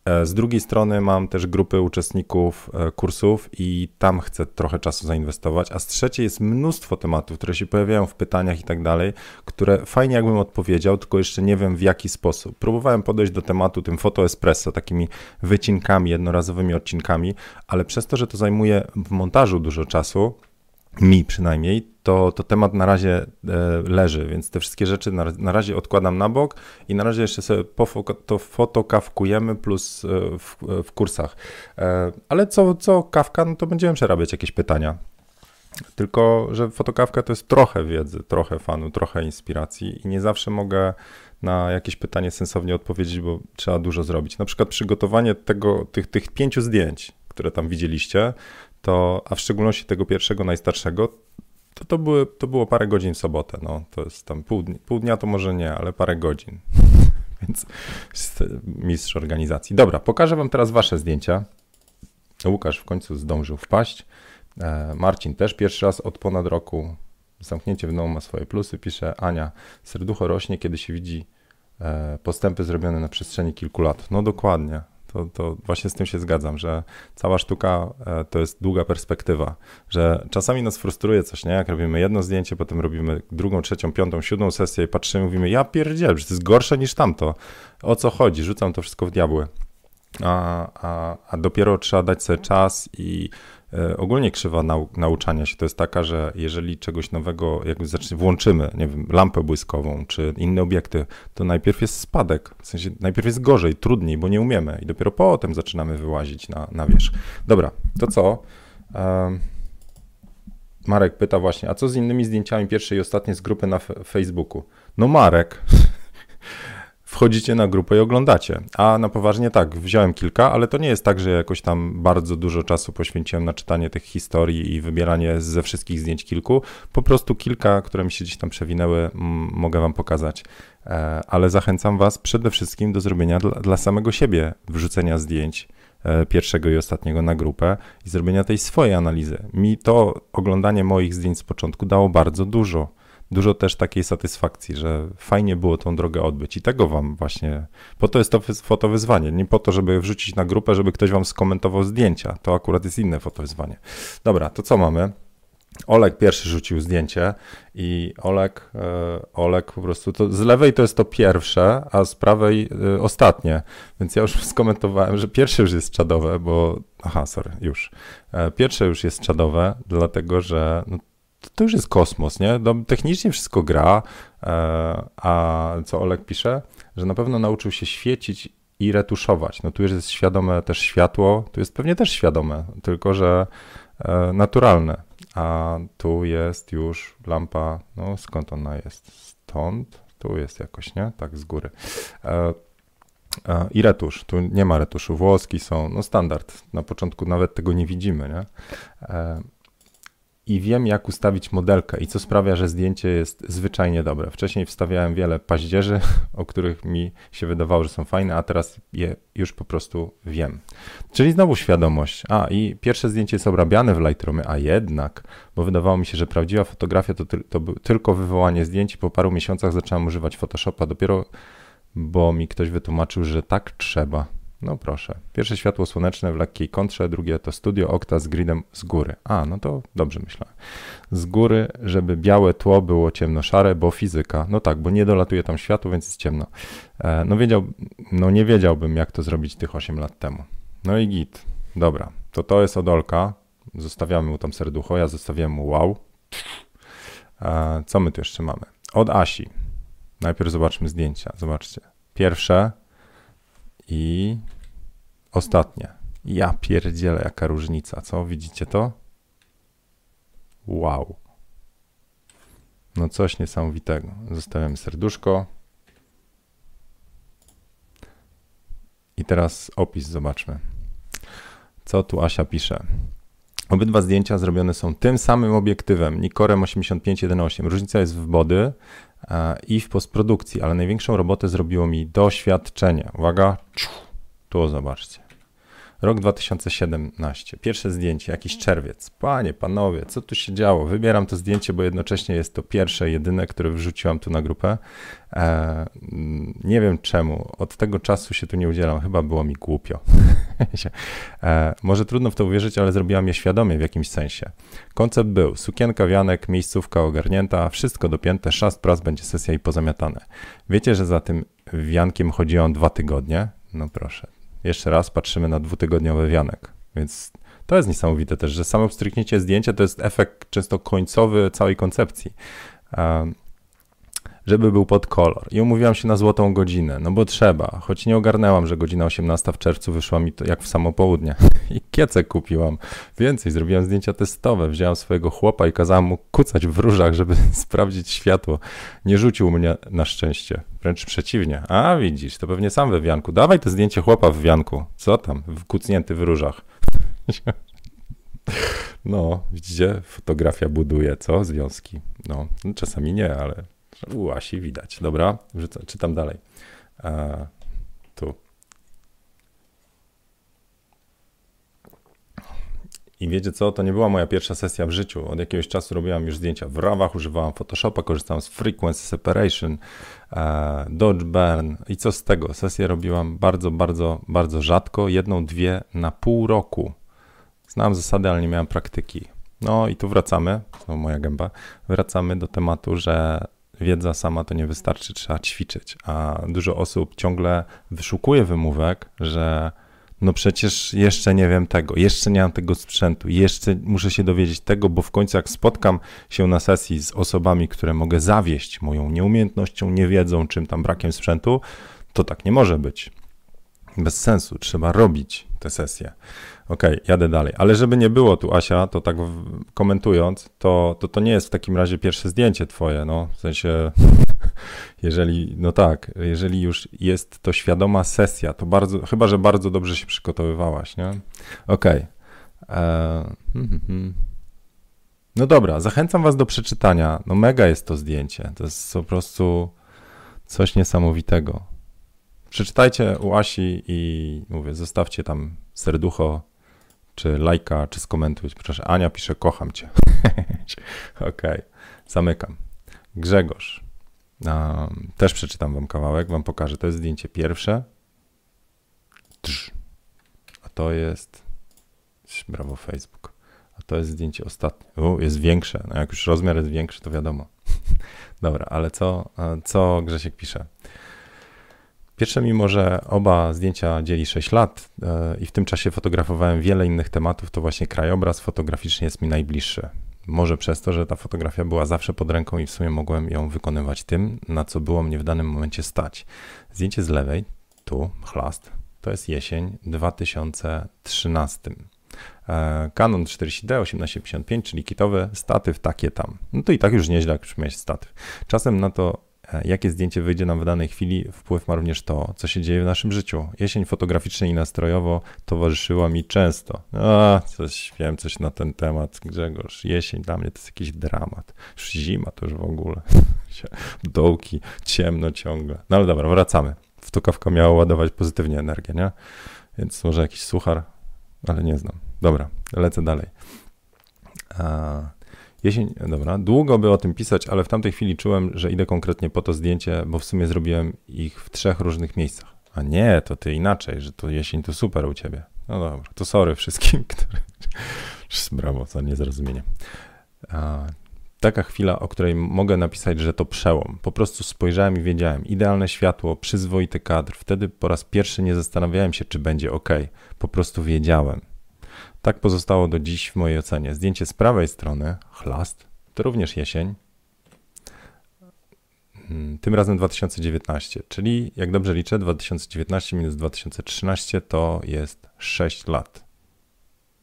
E, z drugiej strony mam też grupy uczestników e, kursów i tam chcę trochę czasu zainwestować, a z trzeciej jest mnóstwo tematów, które się pojawiają w pytaniach i tak dalej, które fajnie jakbym odpowiedział, tylko jeszcze nie wiem w jaki sposób. Próbowałem podejść do tematu tym foto espresso, takimi wycinkami, jednorazowymi odcinkami, ale przez to, że to zajmuje w montażu dużo czasu, mi przynajmniej, to, to temat na razie e, leży, więc te wszystkie rzeczy na, na razie odkładam na bok i na razie jeszcze sobie to fotokawkujemy plus e, w, w kursach. E, ale co, co kawka, no to będziemy przerabiać jakieś pytania. Tylko, że fotokawka to jest trochę wiedzy, trochę fanu, trochę inspiracji i nie zawsze mogę na jakieś pytanie sensownie odpowiedzieć, bo trzeba dużo zrobić. Na przykład przygotowanie tego, tych, tych pięciu zdjęć, które tam widzieliście, to, a w szczególności tego pierwszego, najstarszego, to, to, były, to było parę godzin w sobotę. No, to jest tam pół, pół dnia, to może nie, ale parę godzin. Więc mistrz organizacji. Dobra, pokażę Wam teraz Wasze zdjęcia. Łukasz w końcu zdążył wpaść. E, Marcin też pierwszy raz od ponad roku. Zamknięcie w domu ma swoje plusy. Pisze Ania, serducho rośnie, kiedy się widzi e, postępy zrobione na przestrzeni kilku lat. No dokładnie to, to właśnie z tym się zgadzam, że cała sztuka e, to jest długa perspektywa, że czasami nas frustruje coś, nie? Jak robimy jedno zdjęcie, potem robimy drugą, trzecią, piątą, siódmą sesję i patrzymy, mówimy, ja pierdzielę, że to jest gorsze niż tamto. O co chodzi? Rzucam to wszystko w diabły. A, a, a dopiero trzeba dać sobie czas i ogólnie krzywa nau nauczania się to jest taka, że jeżeli czegoś nowego jakby zacznie, włączymy, nie wiem, lampę błyskową czy inny obiekty, to najpierw jest spadek, w sensie najpierw jest gorzej, trudniej, bo nie umiemy i dopiero potem zaczynamy wyłazić na, na wierzch. Dobra, to co? Um, Marek pyta właśnie, a co z innymi zdjęciami pierwszej i ostatniej z grupy na Facebooku? No Marek, wchodzicie na grupę i oglądacie. A na poważnie tak, wziąłem kilka, ale to nie jest tak, że jakoś tam bardzo dużo czasu poświęciłem na czytanie tych historii i wybieranie ze wszystkich zdjęć kilku. Po prostu kilka, które mi się gdzieś tam przewinęły, mogę wam pokazać. E, ale zachęcam was przede wszystkim do zrobienia dla, dla samego siebie wrzucenia zdjęć e, pierwszego i ostatniego na grupę i zrobienia tej swojej analizy. Mi to oglądanie moich zdjęć z początku dało bardzo dużo dużo też takiej satysfakcji, że fajnie było tą drogę odbyć i tego wam właśnie, po to jest to fotowyzwanie, nie po to, żeby wrzucić na grupę, żeby ktoś wam skomentował zdjęcia, to akurat jest inne fotowyzwanie. Dobra, to co mamy? Olek pierwszy rzucił zdjęcie i Olek, e, Olek po prostu to z lewej to jest to pierwsze, a z prawej e, ostatnie. Więc ja już skomentowałem, że pierwsze już jest czadowe, bo aha, sorry, już. E, pierwsze już jest czadowe, dlatego że no, to już jest kosmos, nie? No, technicznie wszystko gra, e, a co Olek pisze, że na pewno nauczył się świecić i retuszować. No tu już jest świadome też światło, tu jest pewnie też świadome, tylko że e, naturalne. A tu jest już lampa, no skąd ona jest? Stąd? Tu jest jakoś, nie? Tak z góry. E, I retusz. Tu nie ma retuszu. Włoski są, no standard. Na początku nawet tego nie widzimy, nie? I wiem, jak ustawić modelkę i co sprawia, że zdjęcie jest zwyczajnie dobre. Wcześniej wstawiałem wiele paździerzy, o których mi się wydawało, że są fajne, a teraz je już po prostu wiem. Czyli znowu świadomość. A i pierwsze zdjęcie jest obrabiane w Lightroomie, a jednak, bo wydawało mi się, że prawdziwa fotografia to, to tylko wywołanie zdjęć. Po paru miesiącach zacząłem używać Photoshopa dopiero, bo mi ktoś wytłumaczył, że tak trzeba. No proszę. Pierwsze światło słoneczne w lekkiej kontrze, drugie to studio okta z gridem z góry. A, no to dobrze myślałem. Z góry, żeby białe tło było ciemno-szare, bo fizyka. No tak, bo nie dolatuje tam światło, więc jest ciemno. E, no wiedział, no nie wiedziałbym, jak to zrobić tych 8 lat temu. No i git. Dobra, to to jest Odolka. Zostawiamy mu tam serducho, ja zostawiam mu wow. E, co my tu jeszcze mamy? Od Asi. Najpierw zobaczmy zdjęcia. Zobaczcie. Pierwsze i ostatnie. Ja pierdzielę, jaka różnica, co? Widzicie to? Wow. No coś niesamowitego. Zostawiamy serduszko. I teraz opis zobaczmy. Co tu Asia pisze? Obydwa zdjęcia zrobione są tym samym obiektywem Nikorem 8518. Różnica jest w body i w postprodukcji, ale największą robotę zrobiło mi doświadczenie. Uwaga, tu zobaczcie. Rok 2017. Pierwsze zdjęcie, jakiś czerwiec. Panie, panowie, co tu się działo? Wybieram to zdjęcie, bo jednocześnie jest to pierwsze, jedyne, które wrzuciłam tu na grupę. E, nie wiem czemu. Od tego czasu się tu nie udzielam. Chyba było mi głupio. e, może trudno w to uwierzyć, ale zrobiłam je świadomie w jakimś sensie. Koncept był sukienka, wianek, miejscówka ogarnięta, wszystko dopięte, szast, pras, będzie sesja i pozamiatane. Wiecie, że za tym wiankiem chodziłam dwa tygodnie? No proszę, jeszcze raz patrzymy na dwutygodniowy wianek. Więc to jest niesamowite też, że samo stryknięcie zdjęcia to jest efekt często końcowy całej koncepcji. żeby był pod kolor. I umówiłam się na złotą godzinę, no bo trzeba, choć nie ogarnęłam, że godzina 18 w czerwcu wyszła mi to jak w samo południe. I kiece kupiłam. Więcej, zrobiłam zdjęcia testowe. Wziąłem swojego chłopa i kazałam mu kucać w różach, żeby sprawdzić światło. Nie rzucił mnie na szczęście. Wręcz przeciwnie. A widzisz, to pewnie sam we wianku. Dawaj to zdjęcie chłopa w wianku. Co tam? Kucnięty w różach. No, widzicie, fotografia buduje, co? Związki. No, czasami nie, ale u Asi widać. Dobra, czytam dalej. Tu. I wiecie co, to nie była moja pierwsza sesja w życiu. Od jakiegoś czasu robiłam już zdjęcia w rawach, używałam Photoshopa, korzystałam z Frequency Separation, e, Dodge Burn i co z tego? Sesję robiłam bardzo, bardzo, bardzo rzadko, jedną, dwie na pół roku. Znałem zasady, ale nie miałem praktyki. No i tu wracamy, to moja gęba, wracamy do tematu, że wiedza sama to nie wystarczy, trzeba ćwiczyć. A dużo osób ciągle wyszukuje wymówek, że no przecież jeszcze nie wiem tego, jeszcze nie mam tego sprzętu, jeszcze muszę się dowiedzieć tego, bo w końcu jak spotkam się na sesji z osobami, które mogę zawieść moją nieumiejętnością, niewiedzą, czym tam brakiem sprzętu, to tak nie może być. Bez sensu, trzeba robić te sesje. Okej, okay, jadę dalej. Ale żeby nie było tu, Asia, to tak komentując, to, to to nie jest w takim razie pierwsze zdjęcie twoje, no, w sensie, jeżeli, no tak, jeżeli już jest to świadoma sesja, to bardzo, chyba, że bardzo dobrze się przygotowywałaś, nie? Okej. Okay. E, hmm, hmm. No dobra, zachęcam was do przeczytania. No mega jest to zdjęcie. To jest po prostu coś niesamowitego. Przeczytajcie u Asi i mówię, zostawcie tam serducho czy lajka, czy skomentujcie. Proszę, Ania pisze, kocham cię. Okej, okay. zamykam. Grzegorz. Też przeczytam wam kawałek, wam pokażę. To jest zdjęcie pierwsze. A to jest. Brawo, Facebook. A to jest zdjęcie ostatnie. U, jest większe. No jak już rozmiar jest większy, to wiadomo. Dobra, ale co, co Grzesiek pisze? Pierwsze, mimo że oba zdjęcia dzieli 6 lat e, i w tym czasie fotografowałem wiele innych tematów, to właśnie krajobraz fotograficznie jest mi najbliższy. Może przez to, że ta fotografia była zawsze pod ręką i w sumie mogłem ją wykonywać tym, na co było mnie w danym momencie stać. Zdjęcie z lewej, tu, chlast, to jest jesień 2013. E, Canon 40D 1855, czyli kitowy statyw, takie tam. No to i tak już nieźle, jak już mieć statyw. Czasem na to jakie zdjęcie wyjdzie nam w danej chwili, wpływ ma również to, co się dzieje w naszym życiu. Jesień fotograficznie i nastrojowo towarzyszyła mi często. A, coś wiem, coś na ten temat, Grzegorz. Jesień dla mnie to jest jakiś dramat. Już zima to już w ogóle. Dołki, ciemno ciągle. No ale dobra, wracamy. Fotokawka miała ładować pozytywnie energię, nie? Więc może jakiś suchar, ale nie znam. Dobra, lecę dalej. A, Jesień, dobra, długo by o tym pisać, ale w tamtej chwili czułem, że idę konkretnie po to zdjęcie, bo w sumie zrobiłem ich w trzech różnych miejscach. A nie, to ty inaczej, że to jesień to super u ciebie. No dobra, to sorry wszystkim, którzy... Brawo za niezrozumienie. A, taka chwila, o której mogę napisać, że to przełom. Po prostu spojrzałem i wiedziałem. Idealne światło, przyzwoity kadr. Wtedy po raz pierwszy nie zastanawiałem się, czy będzie ok. Po prostu wiedziałem. Tak pozostało do dziś w mojej ocenie. Zdjęcie z prawej strony, chlast, to również jesień. Hmm, tym razem 2019, czyli jak dobrze liczę, 2019 minus 2013 to jest 6 lat.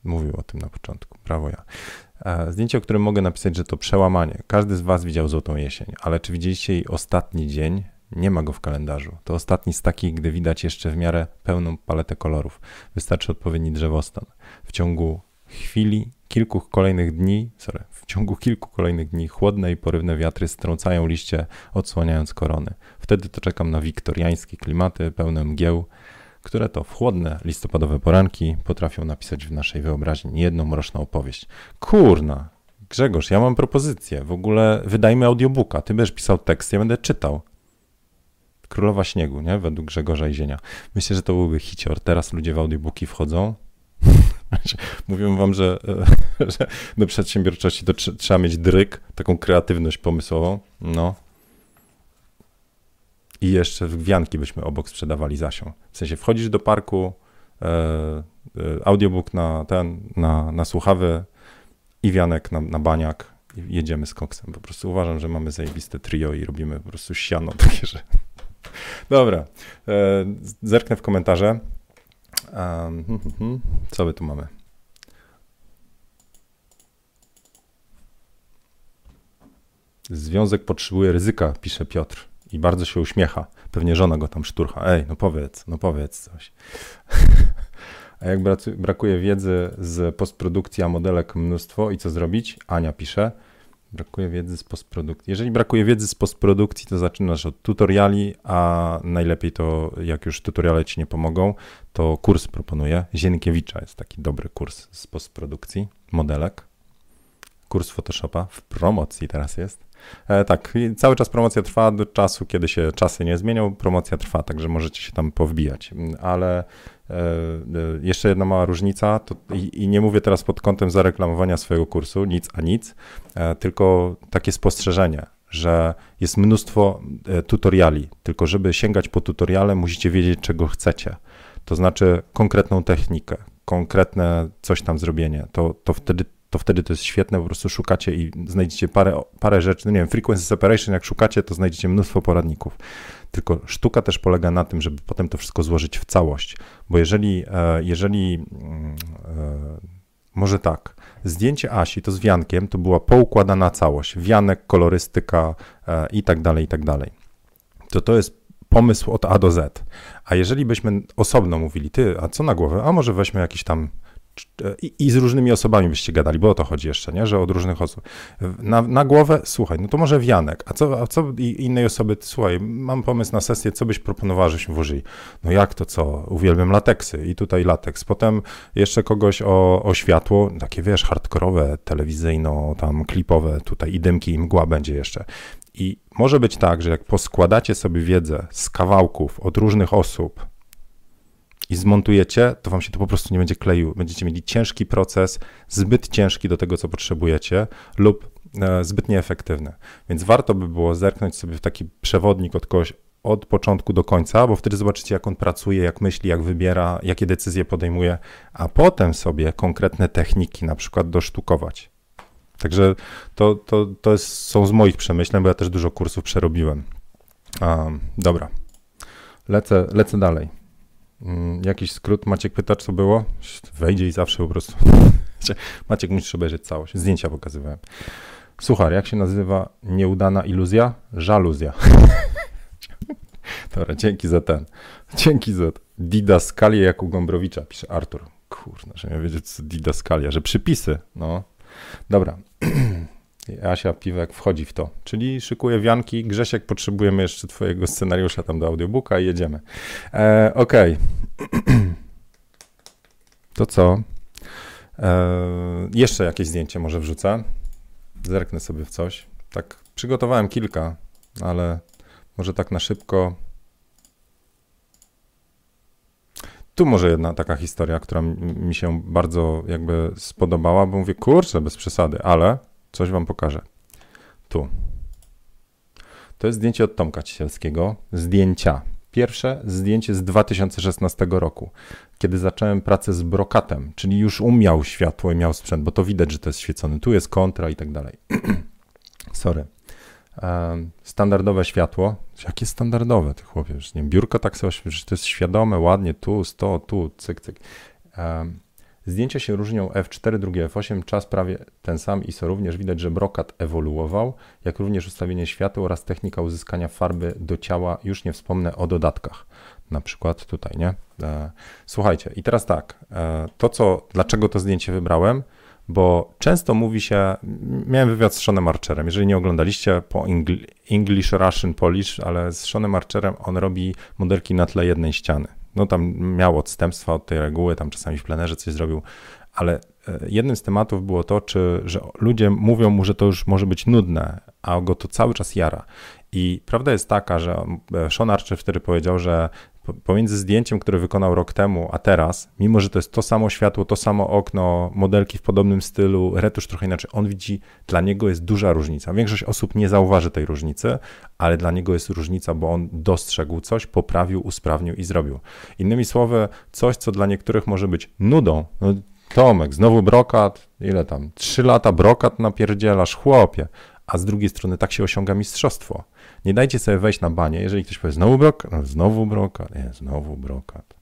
Mówił o tym na początku. Brawo ja. E, zdjęcie, o którym mogę napisać, że to przełamanie. Każdy z Was widział Złotą Jesień, ale czy widzieliście jej ostatni dzień? Nie ma go w kalendarzu. To ostatni z takich, gdy widać jeszcze w miarę pełną paletę kolorów. Wystarczy odpowiedni drzewostan. W ciągu chwili, kilku kolejnych dni, sorry, w ciągu kilku kolejnych dni chłodne i porywne wiatry strącają liście, odsłaniając korony. Wtedy to czekam na wiktoriańskie klimaty pełne mgieł, które to w chłodne listopadowe poranki potrafią napisać w naszej wyobraźni jedną mroczną opowieść. Kurna, Grzegorz, ja mam propozycję. W ogóle wydajmy audiobooka. Ty będziesz pisał tekst, ja będę czytał. Królowa Śniegu, nie? Według Grzegorza Izienia. Myślę, że to byłby hicior. Teraz ludzie w audiobooki wchodzą. Mówią wam, że, że do przedsiębiorczości to tr trzeba mieć dryk, taką kreatywność pomysłową. No. I jeszcze wianki byśmy obok sprzedawali Zasią. W sensie wchodzisz do parku, e, e, audiobook na ten, na, na słuchawy i wianek na, na baniak jedziemy z koksem. Po prostu uważam, że mamy zajebiste trio i robimy po prostu siano takie, że Dobra, e, zerknę w komentarze. Um, co my tu mamy? Związek potrzebuje ryzyka, pisze Piotr. I bardzo się uśmiecha. Pewnie żona go tam szturcha. Ej, no powiedz, no powiedz coś. A jak brakuje wiedzy z postprodukcji, a modelek mnóstwo i co zrobić? Ania pisze. Brakuje wiedzy z postprodukcji. Jeżeli brakuje wiedzy z postprodukcji, to zaczynasz od tutoriali, a najlepiej to, jak już tutoriale ci nie pomogą, to kurs proponuję. Zienkiewicza jest taki dobry kurs z postprodukcji, modelek. Kurs Photoshopa w promocji teraz jest. E, tak, cały czas promocja trwa do czasu, kiedy się czasy nie zmienią. Promocja trwa, także możecie się tam powbijać. Ale E, e, jeszcze jedna mała różnica, to, i, i, nie mówię teraz pod kątem zareklamowania swojego kursu, nic a nic, e, tylko takie spostrzeżenie, że jest mnóstwo tutoriali, tylko żeby sięgać po tutoriale, musicie wiedzieć, czego chcecie. To znaczy konkretną technikę, konkretne coś tam zrobienie. To, to wtedy to wtedy to jest świetne, po prostu szukacie i znajdziecie parę, parę rzeczy, no nie wiem, frequency separation, jak szukacie, to znajdziecie mnóstwo poradników. Tylko sztuka też polega na tym, żeby potem to wszystko złożyć w całość, bo jeżeli, e, jeżeli mm, e, może tak, zdjęcie Asi to z wiankiem to była poukładana całość, wianek, kolorystyka e, i tak dalej, i tak dalej. To to jest pomysł od A do Z. A jeżeli byśmy osobno mówili, ty, a co na głowę? A może weźmy jakiś tam i, I, z różnymi osobami byście gadali, bo o to chodzi jeszcze, nie? że od różnych osób. Na, na głowę, słuchaj, no to może Wianek, a co, a co innej osoby, słuchaj, mam pomysł na sesję, co byś proponowała, żebyśmy włożyli? No jak to co? Uwielbiam lateksy i tutaj lateks. Potem jeszcze kogoś o, o światło, takie wiesz, hardkorowe, telewizyjno, tam klipowe, tutaj i dymki, i mgła będzie jeszcze. I może być tak, że jak poskładacie sobie wiedzę z kawałków od różnych osób, i zmontujecie, to wam się to po prostu nie będzie kleił. Będziecie mieli ciężki proces, zbyt ciężki do tego, co potrzebujecie, lub e, zbyt nieefektywny. Więc warto by było zerknąć sobie w taki przewodnik od kogoś od początku do końca, bo wtedy zobaczycie, jak on pracuje, jak myśli, jak wybiera, jakie decyzje podejmuje, a potem sobie konkretne techniki na przykład dosztukować. Także to, to, to jest, są z moich przemyśleń, bo ja też dużo kursów przerobiłem. Um, dobra, lecę, lecę dalej. Mm, jakiś skrót. Maciek pyta, co było? Wejdzie i zawsze po prostu. Maciek, musisz obejrzeć całość. Zdjęcia pokazywałem. Słuchaj, jak się nazywa nieudana iluzja? Żaluzja. Dobra, dzięki za ten. Dzięki za didaskalię jak u Gombrowicza, pisze Artur. Kurna, że miał wiedzieć, co didaskalia, że przypisy, no. Dobra. Asia Piwek wchodzi w to, czyli szykuje wianki. Grzesiek, potrzebujemy jeszcze twojego scenariusza tam do audiobooka i jedziemy. E, Okej. Okay. To co? E, jeszcze jakieś zdjęcie może wrzucę. Zerknę sobie w coś. Tak, przygotowałem kilka, ale może tak na szybko. Tu może jedna taka historia, która mi się bardzo jakby spodobała, bo mówię, kurczę, bez przesady, ale coś wam pokażę. Tu. To jest zdjęcie od Tomka Cisielskiego. Zdjęcia. Pierwsze zdjęcie z 2016 roku, kiedy zacząłem pracę z brokatem, czyli już umiał światło i miał sprzęt, bo to widać, że to jest świecony. Tu jest kontra i tak dalej. Sorry. Standardowe światło. Jakie standardowe, ty chłopie? Nie biurko tak sobie, że to jest świadome, ładnie, tu, 100, tu, cyk, cyk. Zdjęcia się różnią F4, drugie F8, czas prawie ten sam ISO również widać, że brokat ewoluował, jak również ustawienie światła oraz technika uzyskania farby do ciała, już nie wspomnę o dodatkach, na przykład tutaj, nie? E, słuchajcie, i teraz tak, e, to co, dlaczego to zdjęcie wybrałem, bo często mówi się, miałem wywiad z Seanem Archerem, jeżeli nie oglądaliście po English, Russian, Polish, ale z Seanem Archerem on robi modelki na tle jednej ściany no tam miał odstępstwa od tej reguły, tam czasami w plenerze coś zrobił, ale e, jednym z tematów było to, czy, że ludzie mówią mu, że to już może być nudne, a go to cały czas jara. I prawda jest taka, że e, Sean Archer wtedy powiedział, że pomiędzy zdjęciem, które wykonał rok temu, a teraz, mimo że to jest to samo światło, to samo okno, modelki w podobnym stylu, retusz trochę inaczej, on widzi, dla niego jest duża różnica. Większość osób nie zauważy tej różnicy, ale dla niego jest różnica, bo on dostrzegł coś, poprawił, usprawnił i zrobił. Innymi słowy, coś, co dla niektórych może być nudą. No, Tomek, znowu brokat, ile tam? Trzy lata brokat napierdzielasz, chłopie. A z drugiej strony tak się osiąga mistrzostwo. Nie dajcie sobie wejść na banie, jeżeli ktoś powie znowu brokat, no, znowu brokat, nie, znowu brokat.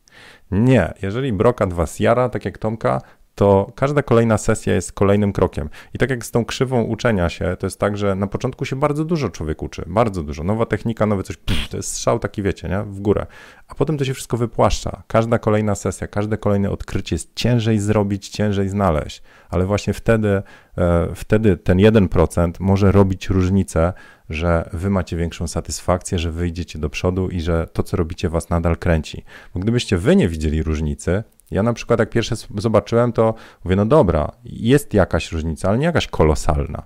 Nie, jeżeli brokat was jara, tak jak Tomka, to każda kolejna sesja jest kolejnym krokiem. I tak jak z tą krzywą uczenia się, to jest tak, że na początku się bardzo dużo człowiek uczy, bardzo dużo. Nowa technika, nowe coś, pff, to jest strzał taki, wiecie, nie? w górę. A potem to się wszystko wypłaszcza. Każda kolejna sesja, każde kolejne odkrycie jest ciężej zrobić, ciężej znaleźć. Ale właśnie wtedy, e, wtedy ten 1% może robić różnicę, że wy macie większą satysfakcję, że wyjdziecie do przodu i że to, co robicie, was nadal kręci. Bo gdybyście wy nie widzieli różnicy, ja na przykład jak pierwsze zobaczyłem, to mówię, no dobra, jest jakaś różnica, ale nie jakaś kolosalna.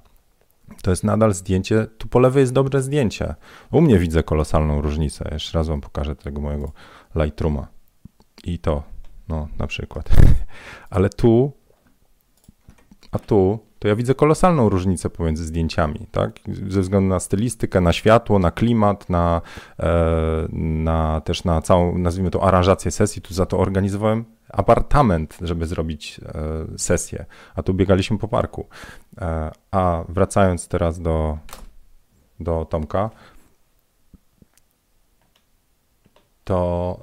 To jest nadal zdjęcie, tu po lewej jest dobre zdjęcie. U mnie widzę kolosalną różnicę. Jeszcze raz wam pokażę tego mojego Lightrooma. I to, no na przykład. Ale tu, a tu, to ja widzę kolosalną różnicę pomiędzy zdjęciami, tak? Ze względu na stylistykę, na światło, na klimat, na, e, na też na całą, nazwijmy to, aranżację sesji. Tu za to organizowałem apartament, żeby zrobić e, sesję, a tu biegaliśmy po parku. E, a wracając teraz do, do Tomka, to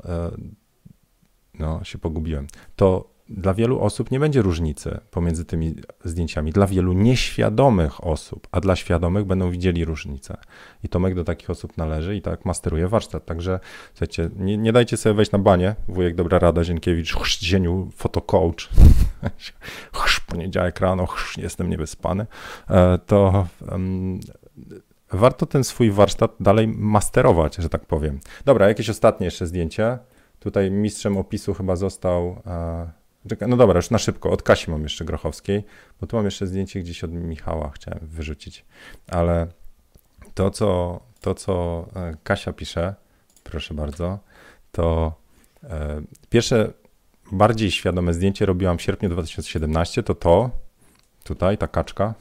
no, się pogubiłem. To dla wielu osób nie będzie różnicy pomiędzy tymi zdjęciami. Dla wielu nieświadomych osób, a dla świadomych będą widzieli różnicę. I Tomek do takich osób należy i tak masteruje warsztat. Także słuchajcie, nie, nie dajcie sobie wejść na banie. Wujek Dobra Rada Zienkiewicz, chrz, zieniu, fotocoach, chrz, poniedziałek rano, chrz, jestem niewyspany. E, to um, warto ten swój warsztat dalej masterować, że tak powiem. Dobra, jakieś ostatnie jeszcze zdjęcie. Tutaj mistrzem opisu chyba został... Uh, no dobra, już na szybko. Od Kasi mam jeszcze Grochowskiej, bo tu mam jeszcze zdjęcie gdzieś od Michała, chciałem wyrzucić. Ale to, co, to, co e, Kasia pisze, proszę bardzo, to e, pierwsze bardziej świadome zdjęcie robiłam w sierpniu 2017, to to, tutaj ta kaczka.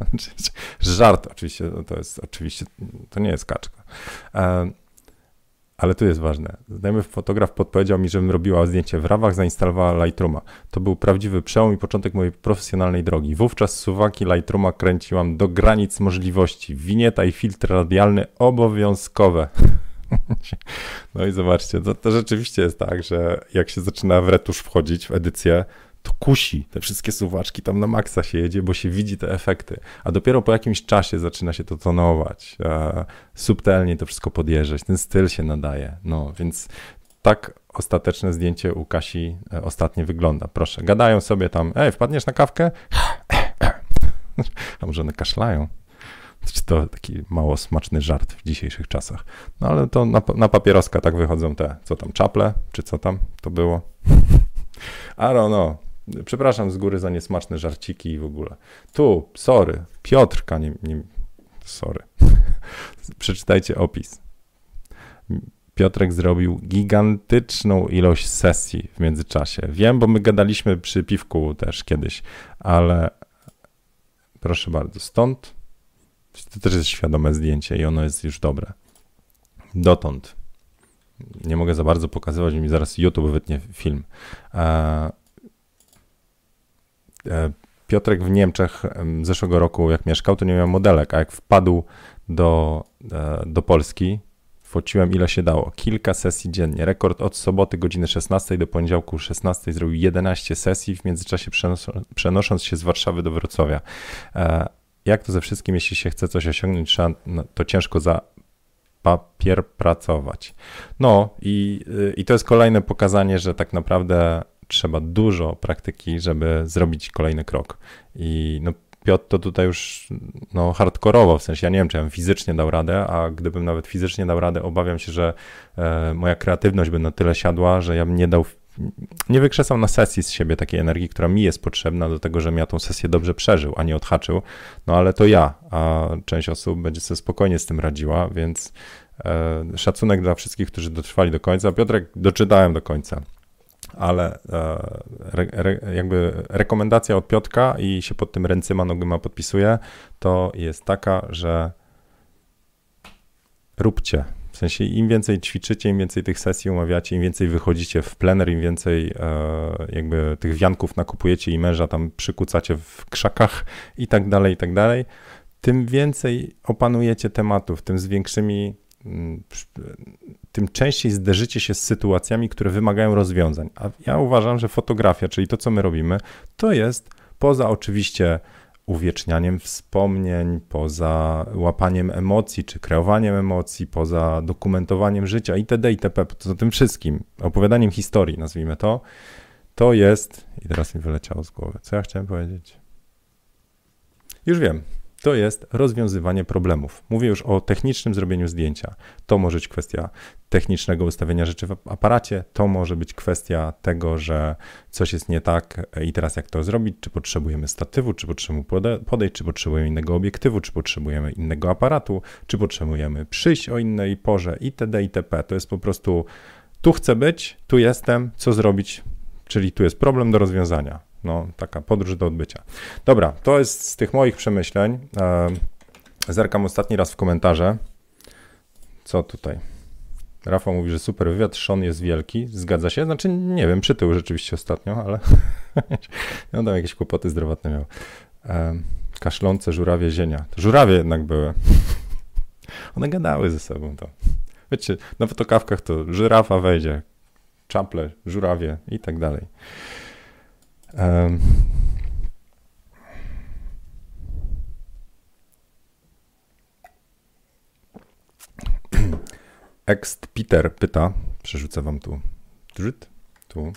Żart oczywiście, to jest oczywiście, to nie jest kaczka. E, ale tu jest ważne. Znajomy fotograf podpowiedział mi, żebym robiła zdjęcie w rawach, zainstalowała Lightrooma. To był prawdziwy przełom i początek mojej profesjonalnej drogi. Wówczas suwaki Lightrooma kręciłam do granic możliwości. Winieta i filtr radialny obowiązkowe. No i zobaczcie, to, to rzeczywiście jest tak, że jak się zaczyna w retusz wchodzić w edycję, to kusi. Te wszystkie suwaczki tam na maksa się jedzie, bo się widzi te efekty. A dopiero po jakimś czasie zaczyna się to tonować, subtelnie to wszystko podjeżdżać, ten styl się nadaje. No, więc tak ostateczne zdjęcie u Kasi e, ostatnie wygląda. Proszę, gadają sobie tam, ej, wpadniesz na kawkę? A może one kaszlają? To taki mało smaczny żart w dzisiejszych czasach. No ale to na, na papieroska tak wychodzą te, co tam, czaple, czy co tam to było? I don't know. Przepraszam z góry za niesmaczne żarciki i w ogóle. Tu, sorry, Piotrka, nie, nie sorry. Przeczytajcie opis. Piotrek zrobił gigantyczną ilość sesji w międzyczasie. Wiem, bo my gadaliśmy przy piwku też kiedyś, ale proszę bardzo, stąd to też jest świadome zdjęcie i ono jest już dobre. Dotąd. Nie mogę za bardzo pokazywać, mi zaraz YouTube wytnie film. E, e, Piotrek w Niemczech zeszłego roku, jak mieszkał, to nie miał modelek, a jak wpadł do, e, do Polski, fociłem ile się dało. Kilka sesji dziennie. Rekord od soboty godziny 16 do poniedziałku 16 zrobił 11 sesji, w międzyczasie przenosząc się z Warszawy do Wrocławia jak to ze wszystkim, jeśli się chce coś osiągnąć, trzeba to ciężko za papier pracować. No i, y, i to jest kolejne pokazanie, że tak naprawdę trzeba dużo praktyki, żeby zrobić kolejny krok. I no, Piotr to tutaj już no, hardkorowo, w sensie ja nie wiem, czy ja bym fizycznie dał radę, a gdybym nawet fizycznie dał radę, obawiam się, że e, moja kreatywność by na tyle siadła, że ja bym nie dał nie wykrzesał na sesji z siebie takiej energii, która mi jest potrzebna do tego, żebym ja tą sesję dobrze przeżył, a nie odhaczył. No ale to ja, a część osób będzie sobie spokojnie z tym radziła, więc e, szacunek dla wszystkich, którzy dotrwali do końca. Piotrek, doczytałem do końca, ale e, re, re, jakby rekomendacja od Piotka i się pod tym ręcyma nogyma podpisuje, to jest taka, że róbcie. W sensie im więcej ćwiczycie, im więcej tych sesji umawiacie, im więcej wychodzicie w plener, im więcej e, jakby tych wianków nakupujecie i męża tam przykucacie w krzakach i tak dalej, i tak dalej, tym więcej opanujecie tematów, tym z większymi, mm, tym częściej zderzycie się z sytuacjami, które wymagają rozwiązań. A ja uważam, że fotografia, czyli to, co my robimy, to jest poza oczywiście uwiecznianiem wspomnień, poza łapaniem emocji, czy kreowaniem emocji, poza dokumentowaniem życia itd. itp. Poza tym wszystkim, opowiadaniem historii, nazwijmy to, to jest, i teraz mi wyleciało z głowy, co ja chciałem powiedzieć? Już wiem, to jest rozwiązywanie problemów. Mówię już o technicznym zrobieniu zdjęcia. To może być kwestia technicznego ustawienia rzeczy w aparacie, to może być kwestia tego, że coś jest nie tak i teraz jak to zrobić, czy potrzebujemy statywu, czy potrzebujemy podejść, czy potrzebujemy innego obiektywu, czy potrzebujemy innego aparatu, czy potrzebujemy przyjść o innej porze? Itd. itp. To jest po prostu tu chcę być, tu jestem, co zrobić, czyli tu jest problem do rozwiązania no, taka podróż do odbycia. Dobra, to jest z tych moich przemyśleń. E, zerkam ostatni raz w komentarze. Co tutaj? Rafał mówi, że super wywiad, Sean jest wielki. Zgadza się? Znaczy, nie wiem, przytył rzeczywiście ostatnio, ale no tam jakieś kłopoty zdrowotne miał. E, kaszlące żurawie zienia. To żurawie jednak były. One gadały ze sobą to. Wiecie, na fotokawkach to żyrafa wejdzie, czaple, żurawie i tak dalej. Um, Ext Peter pyta, przerzucę wam tu, tu,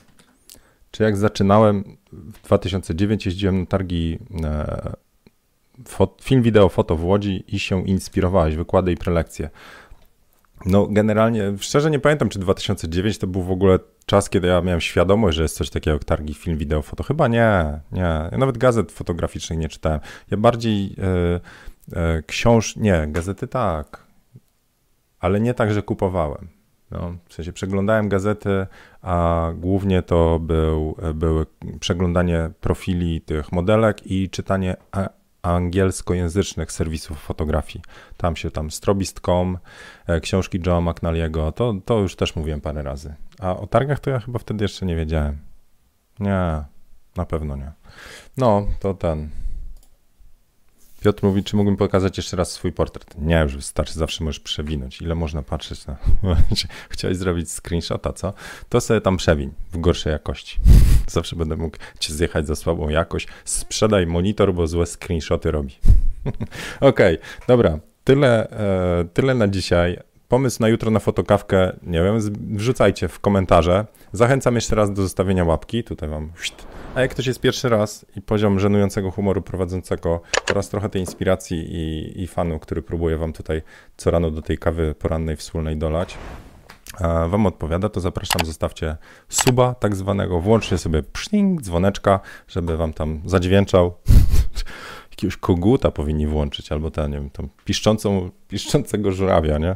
czy jak zaczynałem w 2009 jeździłem na targi e, film, wideo, foto w Łodzi i się inspirowałeś, wykłady i prelekcje. No generalnie, szczerze nie pamiętam, czy 2009 to był w ogóle czas, kiedy ja miałem świadomość, że jest coś takiego jak targi film, wideo, foto. Chyba nie, nie. Ja nawet gazet fotograficznych nie czytałem. Ja bardziej e, e, książ... Nie, gazety tak, ale nie tak, że kupowałem. No, w sensie przeglądałem gazety, a głównie to był, były przeglądanie profili tych modelek i czytanie angielskojęzycznych serwisów fotografii. Tam się tam strobist.com, e, książki Joe'a McNally'ego, to, to już też mówiłem parę razy. A o targach to ja chyba wtedy jeszcze nie wiedziałem. Nie, na pewno nie. No, to ten. Piotr mówi, czy mógłbym pokazać jeszcze raz swój portret? Nie, już wystarczy, zawsze możesz przewinąć. Ile można patrzeć na... Chciałeś zrobić screenshota, co? To sobie tam przewiń w gorszej jakości. Zawsze będę mógł cię zjechać za słabą jakość. Sprzedaj monitor, bo złe screenshoty robi. Okej, okay, dobra. Tyle, e, tyle na dzisiaj. Pomysł na jutro na fotokawkę, nie wiem, wrzucajcie w komentarze. Zachęcam jeszcze raz do zostawienia łapki. Tutaj mam. A jak ktoś jest pierwszy raz i poziom żenującego humoru prowadzącego oraz trochę tej inspiracji i, i fanu, który próbuję wam tutaj co rano do tej kawy porannej wspólnej dolać, Wam odpowiada, to zapraszam, zostawcie suba tak zwanego, włączcie sobie pszing, dzwoneczka, żeby Wam tam zadźwięczał. Jakiegoś koguta powinni włączyć, albo ten, nie wiem, tam piszczącą, piszczącego żurawia, nie?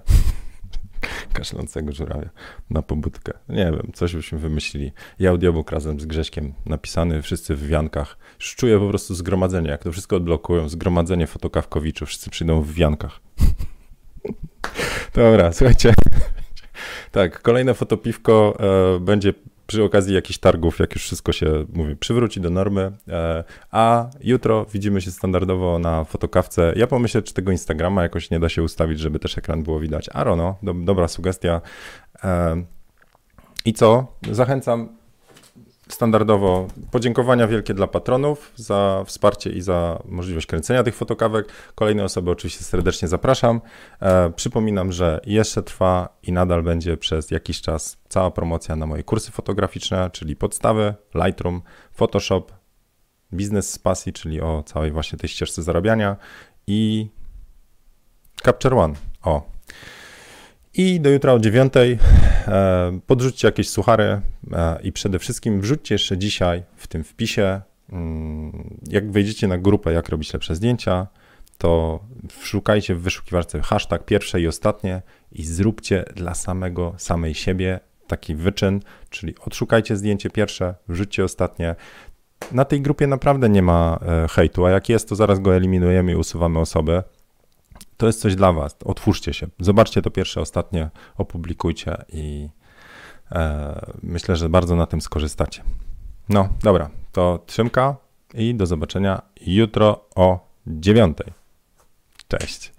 Kaszlącego żurawia na pobudkę. Nie wiem, coś byśmy wymyślili. I audiobook razem z Grześkiem napisany, wszyscy w wiankach. Już czuję po prostu zgromadzenie, jak to wszystko odblokują, zgromadzenie fotokawkowiczów, wszyscy przyjdą w wiankach. Dobra, słuchajcie. Tak, kolejne fotopiwko e, będzie przy okazji jakichś targów, jak już wszystko się, mówi, przywróci do normy. E, a jutro widzimy się standardowo na fotokawce. Ja pomyślę, czy tego Instagrama jakoś nie da się ustawić, żeby też ekran było widać. Arono, do, dobra sugestia. E, I co? Zachęcam standardowo podziękowania wielkie dla patronów za wsparcie i za możliwość kręcenia tych fotokawek. Kolejne osoby oczywiście serdecznie zapraszam. E, przypominam, że jeszcze trwa i nadal będzie przez jakiś czas cała promocja na moje kursy fotograficzne, czyli podstawy, Lightroom, Photoshop, biznes z pasji, czyli o całej właśnie tej ścieżce zarabiania i Capture One. O, i do jutra o dziewiątej e, podrzućcie jakieś suchary e, i przede wszystkim wrzućcie jeszcze dzisiaj w tym wpisie, mm, jak wejdziecie na grupę jak robić lepsze zdjęcia, to szukajcie w wyszukiwarce hashtag pierwsze i ostatnie i zróbcie dla samego, samej siebie taki wyczyn, czyli odszukajcie zdjęcie pierwsze, wrzućcie ostatnie. Na tej grupie naprawdę nie ma e, hejtu, a jak jest, to zaraz go eliminujemy i usuwamy osobę to jest coś dla Was. Otwórzcie się. Zobaczcie to pierwsze, ostatnie, opublikujcie i e, myślę, że bardzo na tym skorzystacie. No, dobra, to trzymka i do zobaczenia jutro o dziewiątej. Cześć.